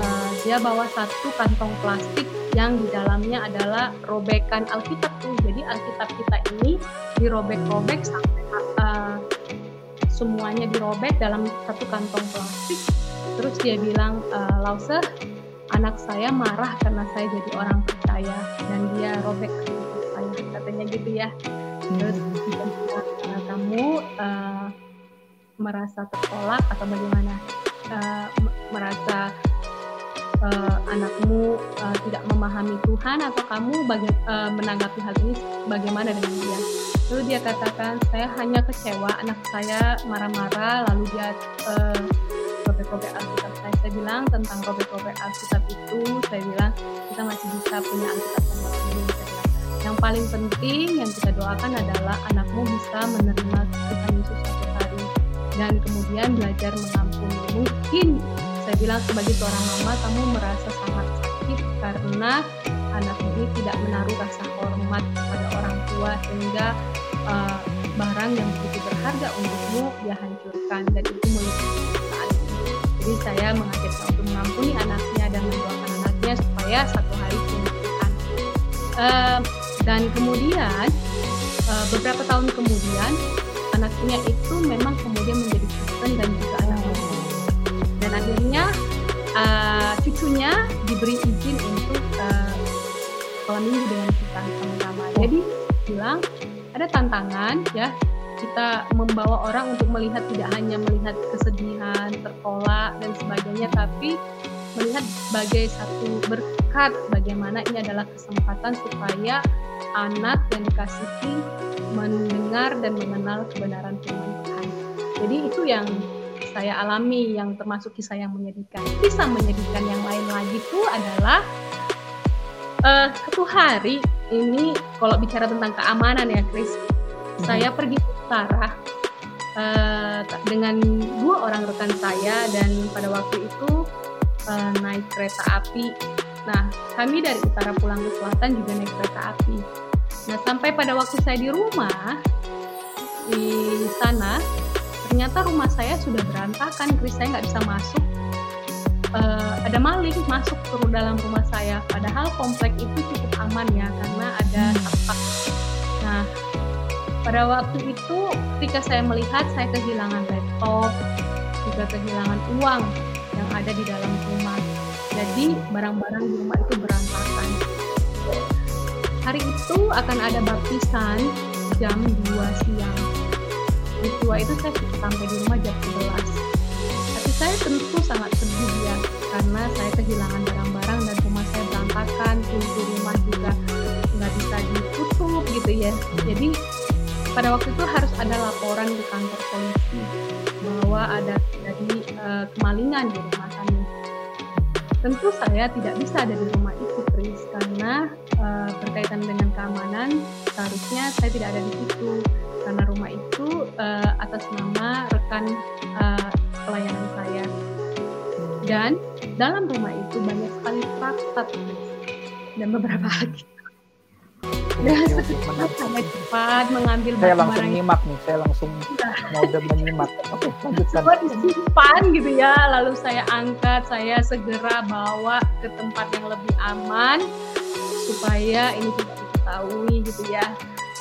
uh, dia bawa satu kantong plastik yang di dalamnya adalah robekan Alkitab tuh. Jadi Alkitab kita ini dirobek-robek sampai uh, semuanya dirobek dalam satu kantong plastik. Terus dia bilang, uh, Lause, anak saya marah karena saya jadi orang percaya dan dia robek saya katanya gitu ya terus hmm. kamu uh, merasa tertolak atau bagaimana uh, merasa uh, anakmu uh, tidak memahami Tuhan atau kamu baga uh, menanggapi hal ini bagaimana dengan dia lalu dia katakan saya hanya kecewa anak saya marah-marah lalu dia uh, robek-robek Alkitab saya. Saya bilang tentang robek-robek Alkitab itu saya bilang kita masih bisa punya Alkitab yang yang paling penting yang kita doakan adalah anakmu bisa menerima Tuhan Yesus suatu hari dan kemudian belajar mengampuni. Mungkin saya bilang sebagai seorang mama kamu merasa sangat sakit karena anak ini tidak menaruh rasa hormat kepada orang tua sehingga uh, barang yang begitu berharga untukmu dia hancurkan dan itu saat ini. Jadi saya mengajarkan untuk mengampuni anaknya dan mendoakan anaknya supaya satu hari Tuhan. Uh, dan kemudian uh, beberapa tahun kemudian anaknya itu memang kemudian menjadi Kristen dan juga anak dan akhirnya uh, cucunya diberi izin untuk uh, sekolah minggu dengan kita sama-sama jadi bilang ada tantangan ya kita membawa orang untuk melihat tidak hanya melihat kesedihan, tertolak dan sebagainya, tapi melihat sebagai satu berkat bagaimana ini adalah kesempatan supaya anak yang dikasihi mendengar dan mengenal kebenaran Tuhan. Jadi itu yang saya alami yang termasuk kisah yang menyedihkan. Kisah menyedihkan yang lain lagi itu adalah uh, satu hari ini kalau bicara tentang keamanan ya Chris, hmm. saya pergi ke utara uh, dengan dua orang rekan saya dan pada waktu itu uh, naik kereta api. Nah, kami dari utara pulang ke selatan juga naik kereta api. Nah, sampai pada waktu saya di rumah di sana, ternyata rumah saya sudah berantakan, Chris saya nggak bisa masuk. Uh, ada maling masuk ke dalam rumah saya, padahal komplek itu cukup aman ya karena ada apa. Nah, pada waktu itu ketika saya melihat saya kehilangan laptop, juga kehilangan uang yang ada di dalam rumah. Jadi barang-barang di rumah itu berantakan. Hari itu akan ada baptisan jam 2 siang. Peristiwa itu saya sampai di rumah jam 11. Tapi saya tentu sangat sedih ya, karena saya kehilangan barang-barang dan rumah saya berantakan, pintu rumah juga nggak bisa ditutup gitu ya. Jadi pada waktu itu harus ada laporan ke kantor polisi bahwa ada terjadi uh, kemalingan di rumah kami. Tentu saya tidak bisa ada di rumah itu, Chris, karena uh, berkaitan dengan keamanan, seharusnya saya tidak ada di situ karena rumah itu uh, atas nama rekan uh, pelayanan saya. Dan dalam rumah itu banyak sekali fakta dan beberapa lagi. Dan sangat cepat mengambil saya langsung nyimak nih saya langsung mau menyimak. Oke lanjutkan. Semua disimpan gitu ya lalu saya angkat saya segera bawa ke tempat yang lebih aman supaya ini tidak diketahui gitu ya.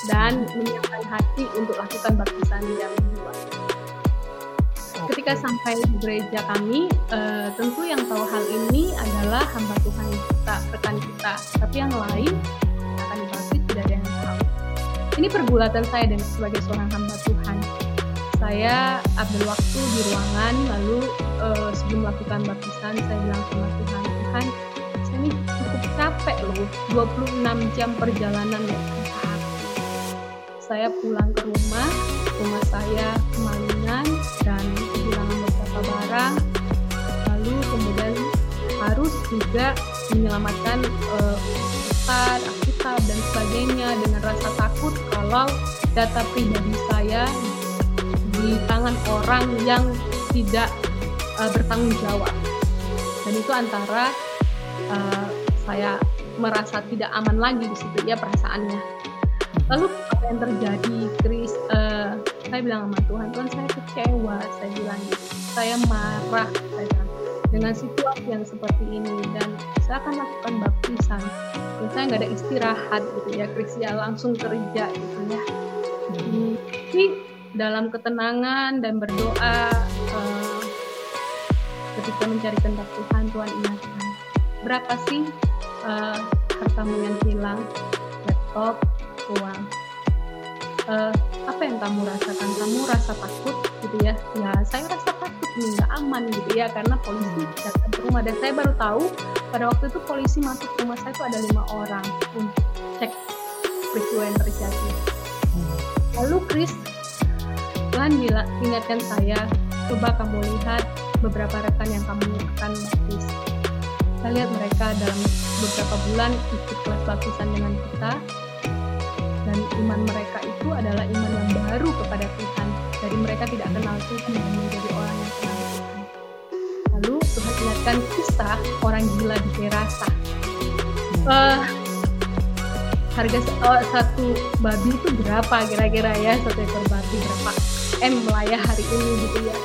Dan menyiapkan hati untuk lakukan baptisan yang kedua ketika sampai gereja kami uh, tentu yang tahu hal ini adalah hamba Tuhan kita rekan kita. Tapi yang lain ini pergulatan saya dan sebagai seorang hamba Tuhan. Saya ambil waktu di ruangan, lalu uh, sebelum melakukan baptisan, saya bilang sama Tuhan, Tuhan, saya ini cukup capek loh, 26 jam perjalanan ya Saya pulang ke rumah, rumah saya kemalingan dan kehilangan beberapa barang, lalu kemudian harus juga menyelamatkan uh, Alkitab dan sebagainya dengan rasa takut kalau data pribadi saya di tangan orang yang tidak uh, bertanggung jawab. Dan itu antara uh, saya merasa tidak aman lagi di situ ya perasaannya. Lalu apa yang terjadi Chris uh, saya bilang sama Tuhan Tuhan saya kecewa saya bilang gitu. Saya marah saya bilang dengan situasi yang seperti ini dan saya akan lakukan baptisan. Dan saya nggak ada istirahat gitu ya ya langsung kerja gitu ya. Tapi dalam ketenangan dan berdoa uh, ketika mencari kehendak Tuhan Tuhan ingatkan berapa sih uh, hartamu yang hilang? Laptop uang uh, apa yang kamu rasakan? Kamu rasa takut gitu ya? Ya saya rasa takut nih nggak aman gitu ya? Karena polisi datang ke rumah. Dan saya baru tahu pada waktu itu polisi masuk rumah saya itu ada lima orang. Untuk cek peristiwa yang terjadi. Lalu Chris Tuhan bila ingatkan saya coba kamu lihat beberapa rekan yang kamu akan baptis saya lihat mereka dalam beberapa bulan ikut kelas baptisan dengan kita dan iman mereka itu adalah iman yang baru kepada Tuhan. Dari mereka tidak kenal Tuhan dan menjadi orang yang kenal Tuhan. Lalu Tuhan ingatkan kisah orang gila di Gerasa. Uh, harga oh, satu babi itu berapa kira-kira ya? Satu ekor babi berapa? M lah ya hari ini gitu ya.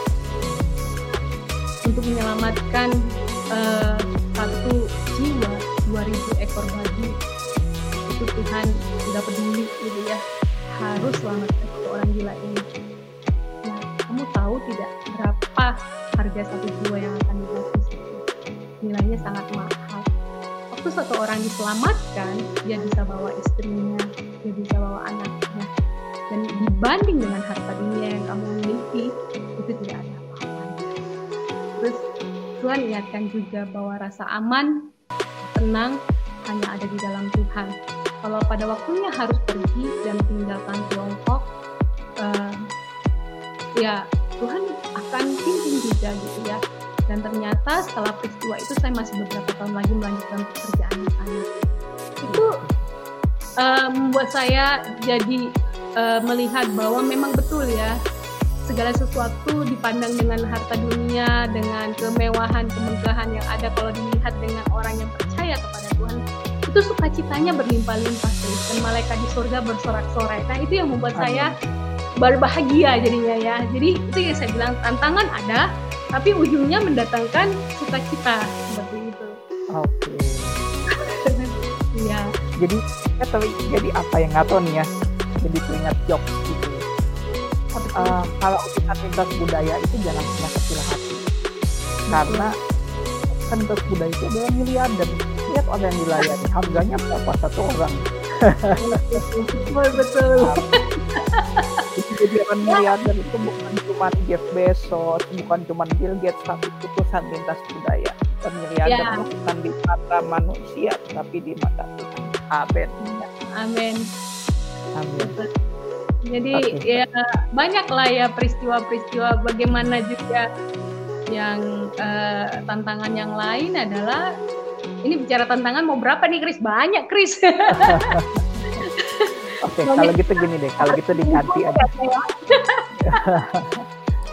Untuk menyelamatkan uh, satu jiwa 2000 ekor babi itu Tuhan sudah peduli gitu ya harus selamatkan orang gila ini. Nah kamu tahu tidak berapa harga satu jiwa yang akan dibaptis nilainya sangat mahal. Waktu satu orang diselamatkan dia bisa bawa istrinya dia bisa bawa anaknya. Dan dibanding dengan harta dunia yang kamu miliki itu tidak ada apa-apanya. Terus Tuhan ingatkan juga bahwa rasa aman tenang hanya ada di dalam Tuhan kalau pada waktunya harus pergi dan tinggalkan Tiongkok uh, ya Tuhan akan pimpin juga gitu ya. Dan ternyata setelah peristiwa itu saya masih beberapa tahun lagi melanjutkan pekerjaan di sana. Itu uh, membuat saya jadi uh, melihat bahwa memang betul ya segala sesuatu dipandang dengan harta dunia dengan kemewahan kemegahan yang ada kalau dilihat dengan orang yang percaya kepada Tuhan itu sukacitanya berlimpah-limpah dan malaikat di surga bersorak-sorai. Nah itu yang membuat Amin. saya berbahagia jadinya ya. Jadi itu yang saya bilang tantangan ada tapi ujungnya mendatangkan sukacita seperti itu. Oke. Iya. Jadi ya, tapi jadi apa yang nggak tahu nih ya? Jadi teringat jokes gitu. Uh, kalau lintas budaya itu jangan punya kecil hati. Karena kan lintas budaya itu adalah miliarder lihat orang yang dilayani. Harganya berapa? Satu orang. Betul betul jadi orang miliarder itu bukan cuma Jeff Bezos bukan cuma Bill Gates tapi putusan lintas budaya. Dan miliarder ya. bukan di mata manusia tapi di mata Tuhan. Amin. Amin. Amin jadi okay. ya banyak lah ya peristiwa-peristiwa bagaimana juga yang uh, tantangan yang lain adalah ini bicara tantangan mau berapa nih Kris? Banyak Kris. Oke, okay, kalau gitu gini deh, kalau gitu diganti aja.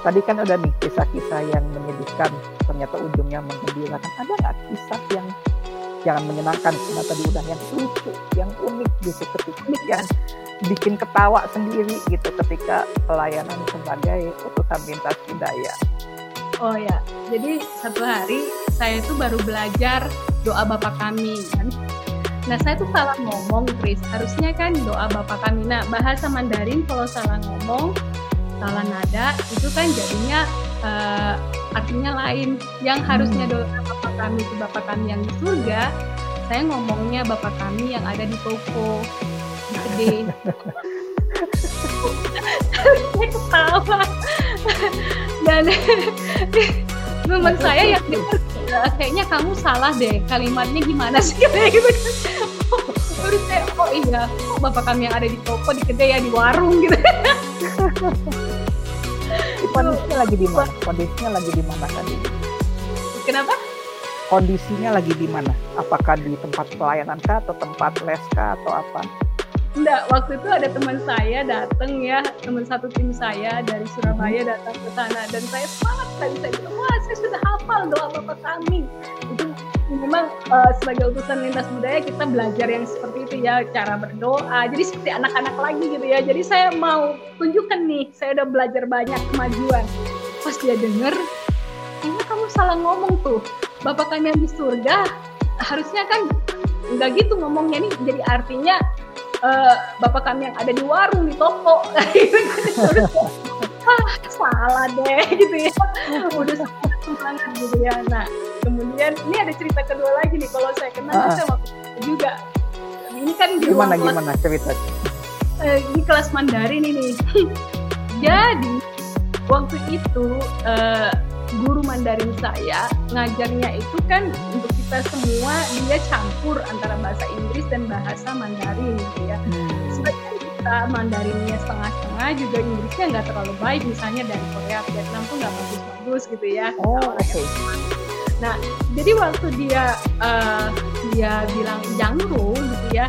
Tadi kan udah nih kisah-kisah yang menyedihkan, ternyata ujungnya menggembirakan. Ada nggak kisah yang jangan menyenangkan, karena tadi udah yang lucu, yang unik gitu, ketika yang bikin ketawa sendiri gitu ketika pelayanan sebagai utusan lintas budaya. Oh ya, jadi satu hari saya itu baru belajar doa Bapak kami kan. Nah saya tuh salah ngomong, Chris. Harusnya kan doa Bapak kami. Nah bahasa Mandarin kalau salah ngomong, salah nada itu kan jadinya uh, artinya lain. Yang harusnya hmm. doa Bapak kami itu Bapak kami yang di surga, saya ngomongnya Bapak kami yang ada di toko gede saya ketawa dan teman saya yang dengar kayaknya kamu salah deh kalimatnya gimana sih? Kayak gitu baru saya oh iya kok bapak kami yang ada di toko di kedai ya di warung gitu. Kondisinya lagi di mana? Kondisinya lagi di mana tadi? Kenapa? Kondisinya lagi di mana? Apakah di tempat pelayanan kah atau tempat les kah atau apa Enggak, waktu itu ada teman saya datang ya, teman satu tim saya dari Surabaya datang ke sana dan saya semangat sekali saya bilang, wah saya sudah hafal doa bapak kami. Itu memang uh, sebagai utusan lintas budaya kita belajar yang seperti itu ya, cara berdoa. Jadi seperti anak-anak lagi gitu ya. Jadi saya mau tunjukkan nih, saya udah belajar banyak kemajuan. Pas dia denger, kayaknya kamu salah ngomong tuh. Bapak kami yang di surga harusnya kan nggak gitu ngomongnya nih jadi artinya uh, bapak kami yang ada di warung di toko. Ah salah deh gitu ya. Udah semangat gitu ya. Nah kemudian ini ada cerita kedua lagi nih. Kalau saya kenal uh. saya waktu juga. Ini kan di gimana kelas, gimana cerita uh, di kelas Mandarin ini jadi waktu itu uh, guru Mandarin saya ngajarnya itu kan untuk kita semua dia campur antara bahasa Inggris dan bahasa Mandarin gitu ya. Hmm. Sebenarnya kita Mandarinnya setengah-setengah juga Inggrisnya nggak terlalu baik misalnya dari Korea Vietnam tuh nggak bagus-bagus gitu ya. Oh oke. Okay. Nah jadi waktu dia uh, dia bilang jangro gitu ya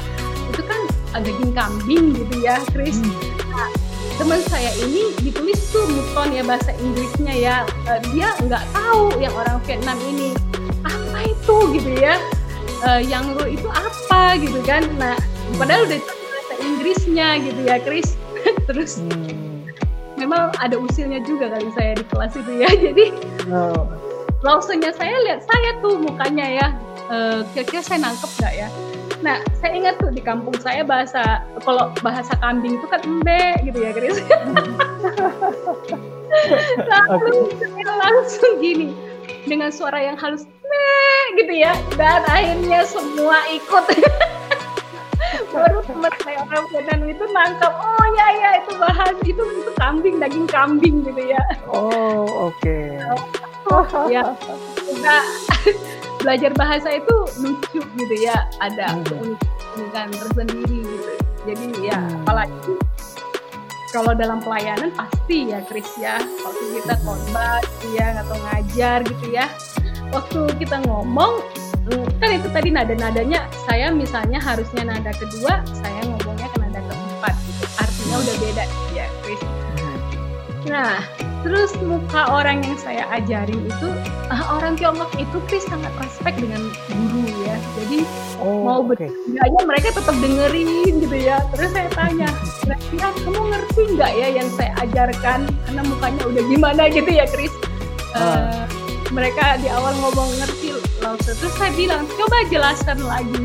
itu kan daging kambing gitu ya Chris. Hmm. Nah, teman saya ini ditulis tuh muton ya bahasa Inggrisnya ya uh, dia nggak tahu yang orang Vietnam ini apa itu gitu ya uh, yang ru itu apa gitu kan nah padahal udah bahasa Inggrisnya gitu ya Chris terus hmm. memang ada usilnya juga kali saya di kelas itu ya jadi oh. langsungnya saya lihat saya tuh mukanya ya uh, kira-kira saya nangkep nggak ya Nah, saya ingat tuh di kampung saya bahasa kalau bahasa kambing itu kan embe gitu ya, Chris. Lalu saya langsung gini dengan suara yang halus, me gitu ya, dan akhirnya semua ikut. Baru teman saya orang Vietnam itu nangkap, oh ya ya itu bahas itu itu kambing daging kambing gitu ya. Oh oke. Okay. Oh, ya. Nah, belajar bahasa itu lucu gitu ya ada hmm. keunikan tersendiri gitu jadi ya hmm. apalagi kalau dalam pelayanan pasti ya Chris ya. Waktu kita khotbah gitu ya atau ngajar gitu ya. Waktu kita ngomong kan itu tadi nada-nadanya saya misalnya harusnya nada kedua saya ngomongnya ke nada keempat gitu. Artinya udah beda ya Chris. Nah terus muka orang yang saya ajarin itu uh, orang Tiongkok itu Chris sangat respect dengan guru ya. Jadi oh, mau okay. bertanya mereka tetap dengerin gitu ya. Terus saya tanya kira-kira kamu ngerti nggak ya yang saya ajarkan? Karena mukanya udah gimana gitu ya Chris. Uh, uh. mereka di awal ngomong ngerti langsung terus saya bilang coba jelaskan lagi.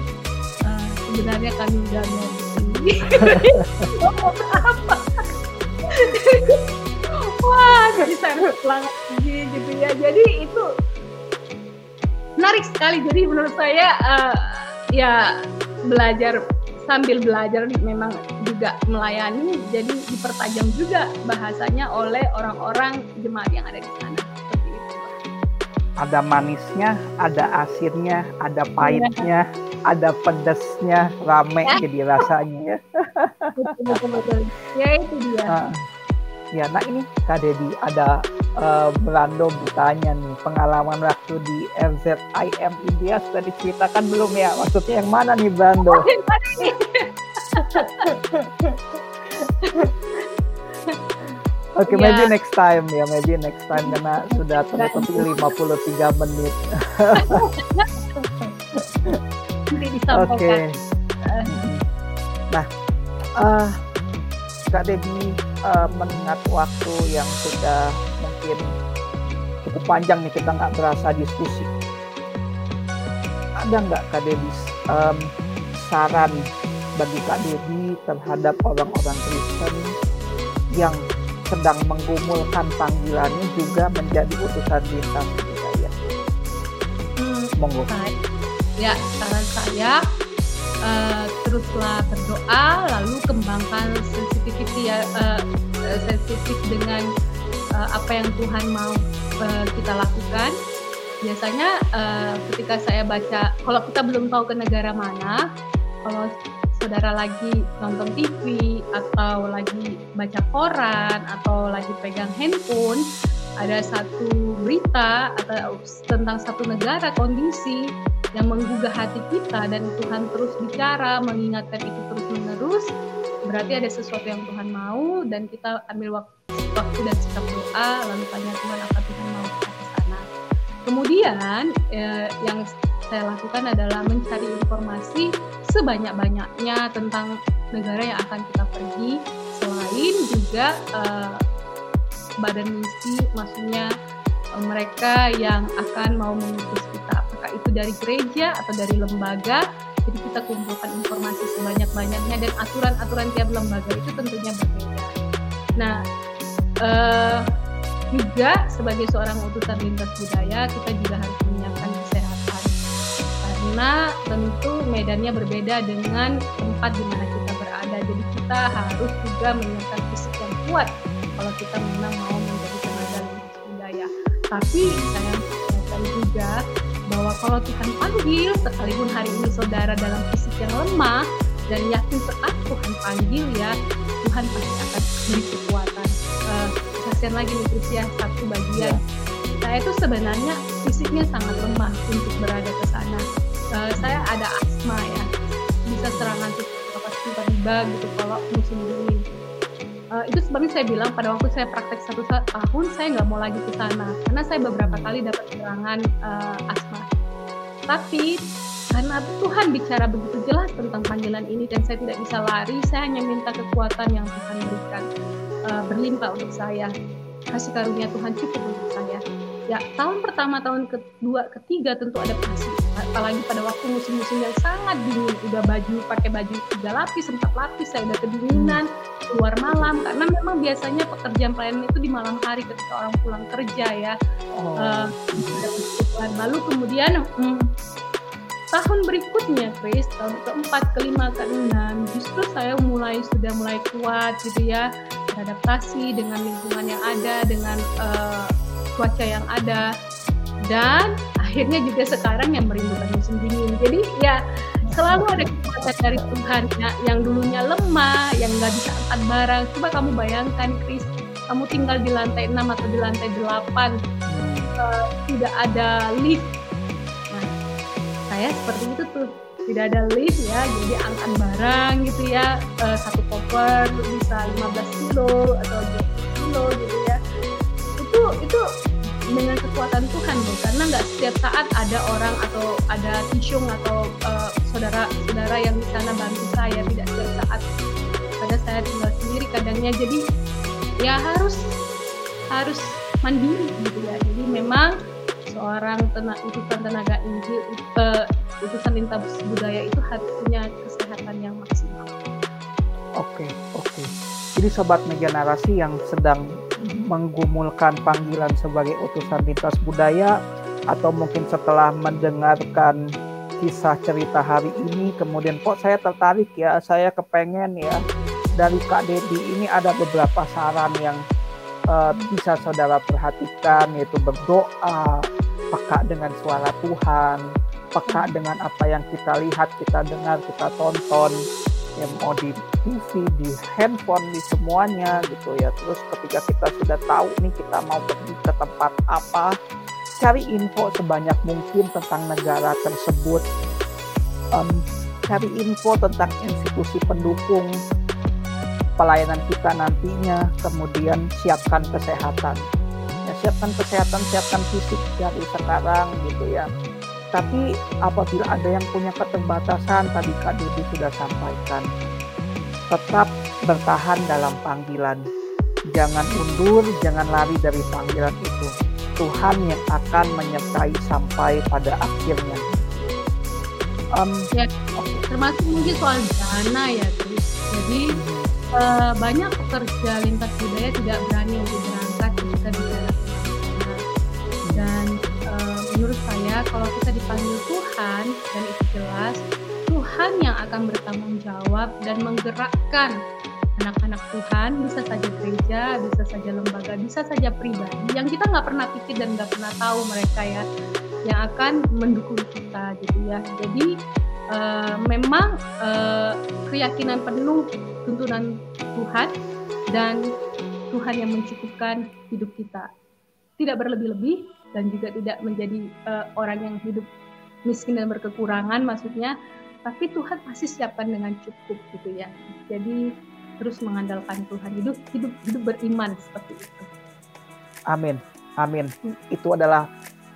Uh, sebenarnya kami udah ngerti ngomong apa? Wah jadi saya pulang lagi gitu ya. Jadi itu menarik sekali. Jadi menurut saya uh, ya belajar sambil belajar memang juga melayani jadi dipertajam juga bahasanya oleh orang-orang jemaat yang ada di sana seperti itu ada manisnya ada asinnya ada pahitnya ya. ada pedesnya rame ya. jadi rasanya ya betul, betul, betul. ya itu dia uh Ya, nah ini Kak Dedi ada uh, Belando bertanya nih pengalaman waktu di RZIM India sudah diceritakan belum ya? Maksudnya yang mana nih Belando? Oke, okay, ya. maybe next time ya, maybe next time karena sudah tertutup 53 menit. Oke. Okay. Nah, uh, Kak Debbie uh, mengingat waktu yang sudah mungkin cukup panjang nih kita nggak berasa diskusi. Ada nggak Kak Debbie um, saran bagi Kak Debbie terhadap orang-orang Kristen yang sedang menggumulkan panggilannya juga menjadi utusan lintas budaya? Hmm, Monggo. Ya, saran saya uh, teruslah berdoa lalu kembangkan sensitivity ya uh, sensitif dengan uh, apa yang Tuhan mau uh, kita lakukan. Biasanya uh, ketika saya baca kalau kita belum tahu ke negara mana kalau saudara lagi nonton TV atau lagi baca koran atau lagi pegang handphone ada satu berita atau tentang satu negara kondisi yang menggugah hati kita dan Tuhan terus bicara mengingatkan itu terus menerus berarti ada sesuatu yang Tuhan mau dan kita ambil waktu, waktu dan sikap doa lalu tanya Tuhan apa Tuhan mau ke sana. Kemudian eh, yang saya lakukan adalah mencari informasi sebanyak-banyaknya tentang negara yang akan kita pergi. Selain juga eh, badan misi maksudnya eh, mereka yang akan mau mengutus itu dari gereja atau dari lembaga jadi kita kumpulkan informasi sebanyak-banyaknya dan aturan-aturan tiap lembaga itu tentunya berbeda. Nah uh, juga sebagai seorang utusan lintas budaya kita juga harus menyiapkan kesehatan. Karena tentu medannya berbeda dengan tempat di mana kita berada. Jadi kita harus juga menyiapkan fisik yang kuat kalau kita memang mau menjadi saya. Tapi saya mengatakan juga bahwa kalau Tuhan panggil, sekalipun hari ini saudara dalam fisik yang lemah dan yakin saat Tuhan panggil ya, Tuhan pasti akan beri kekuatan. Uh, kasihan lagi nutrisi satu bagian. Ya. Saya itu sebenarnya fisiknya sangat lemah untuk berada ke sana. Uh, saya ada asma ya, bisa serangan tiba-tiba gitu kalau musim dingin. Uh, itu sebabnya saya bilang pada waktu saya praktek satu tahun saya nggak mau lagi ke sana karena saya beberapa kali dapat serangan uh, asma. Tapi karena Tuhan bicara begitu jelas tentang panggilan ini dan saya tidak bisa lari, saya hanya minta kekuatan yang Tuhan berikan uh, berlimpah untuk saya. Kasih karunia Tuhan cukup untuk saya. Ya, tahun pertama, tahun kedua, ketiga tentu ada adaptasi. Apalagi pada waktu musim-musim yang sangat dingin, udah baju pakai baju tiga lapis, empat lapis, saya udah kedinginan, keluar malam. Karena memang biasanya pekerjaan pelayanan itu di malam hari ketika orang pulang kerja ya. Oh. Uh, lalu kemudian hmm, tahun berikutnya Chris tahun keempat kelima keenam justru saya mulai sudah mulai kuat gitu ya. Beradaptasi dengan lingkungan yang ada dengan uh, cuaca yang ada. Dan akhirnya juga sekarang yang merindukan musim dingin jadi ya selalu ada kekuatan dari Tuhan ya, yang dulunya lemah yang nggak bisa angkat barang. Coba kamu bayangkan Chris kamu tinggal di lantai 6 atau di lantai 8 uh, eh, tidak ada lift. Saya seperti itu tuh. Tidak ada lift ya jadi angkat barang gitu ya uh, satu koper bisa 15 kilo atau 20 kilo gitu ya. Itu itu dengan kekuatan Tuhan loh karena nggak setiap saat ada orang atau ada tisung atau uh, saudara-saudara yang di sana bantu saya tidak setiap saat kadang saya tinggal sendiri kadangnya jadi ya harus harus mandiri gitu ya jadi memang seorang tenaga utusan tenaga injil uh, utusan lintas budaya itu harus punya kesehatan yang maksimal. Oke, okay, oke. Okay. Jadi sobat media narasi yang sedang menggumulkan panggilan sebagai utusan lintas budaya atau mungkin setelah mendengarkan kisah cerita hari ini kemudian kok saya tertarik ya saya kepengen ya. Dari Kak Dedi ini ada beberapa saran yang uh, bisa saudara perhatikan yaitu berdoa peka dengan suara Tuhan, peka dengan apa yang kita lihat, kita dengar, kita tonton, yang mau di TV, di handphone, di semuanya gitu ya. Terus ketika kita sudah tahu nih kita mau pergi ke tempat apa, cari info sebanyak mungkin tentang negara tersebut, um, cari info tentang institusi pendukung pelayanan kita nantinya, kemudian siapkan kesehatan siapkan kesehatan, siapkan fisik dari sekarang gitu ya. Tapi apabila ada yang punya keterbatasan, tadi Kak Didi sudah sampaikan, tetap bertahan dalam panggilan. Jangan undur, jangan lari dari panggilan itu. Tuhan yang akan menyertai sampai pada akhirnya. Um, ya, termasuk mungkin soal dana ya, Chris. Jadi uh, banyak pekerja lintas budaya tidak berani untuk berangkat menurut saya kalau kita dipanggil Tuhan dan itu jelas Tuhan yang akan bertanggung jawab dan menggerakkan anak-anak Tuhan bisa saja gereja, bisa saja lembaga, bisa saja pribadi yang kita nggak pernah pikir dan nggak pernah tahu mereka ya yang akan mendukung kita gitu ya. Jadi uh, memang uh, keyakinan penuh tuntunan Tuhan dan Tuhan yang mencukupkan hidup kita. Tidak berlebih-lebih, dan juga tidak menjadi uh, orang yang hidup miskin dan berkekurangan maksudnya tapi Tuhan pasti siapkan dengan cukup gitu ya. Jadi terus mengandalkan Tuhan. Hidup hidup hidup beriman seperti itu. Amin amin. Hmm. itu adalah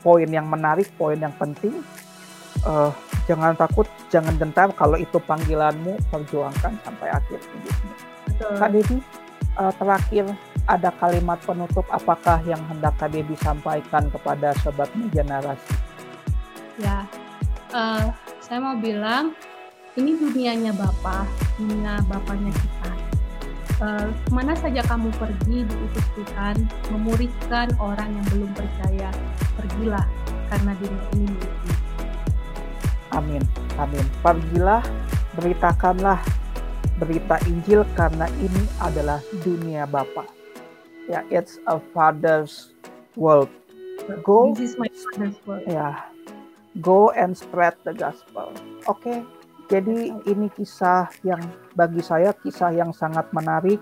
poin yang menarik poin yang penting. Uh, jangan takut jangan gentar kalau itu panggilanmu perjuangkan sampai akhir hidupmu. Kak Devi uh, terakhir ada kalimat penutup apakah yang hendak KD disampaikan kepada sobat media narasi? Ya, uh, saya mau bilang ini dunianya Bapak, dunia Bapaknya kita. Uh, ke mana saja kamu pergi diutus Tuhan, memuridkan orang yang belum percaya, pergilah karena dunia ini milikmu. Amin, amin. Pergilah, beritakanlah berita Injil karena ini adalah dunia Bapa. Ya, it's a father's world. Go. This is my father's world. Ya, go and spread the gospel. Oke, jadi ini kisah yang bagi saya kisah yang sangat menarik.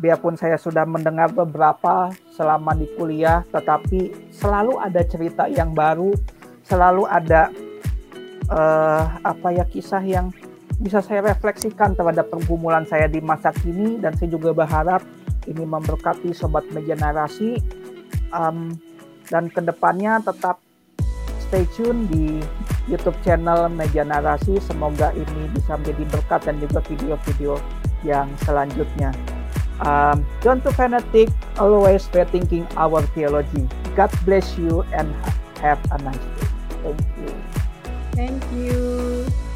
Biarpun saya sudah mendengar beberapa selama di kuliah, tetapi selalu ada cerita yang baru, selalu ada uh, apa ya kisah yang bisa saya refleksikan terhadap pergumulan saya di masa kini dan saya juga berharap ini memberkati sobat media narasi um, dan ke depannya tetap stay tune di YouTube channel Media Narasi. Semoga ini bisa menjadi berkat dan juga video-video yang selanjutnya. Um, don't to fanatic, always rethinking our theology. God bless you and have a nice day. Thank you. Thank you.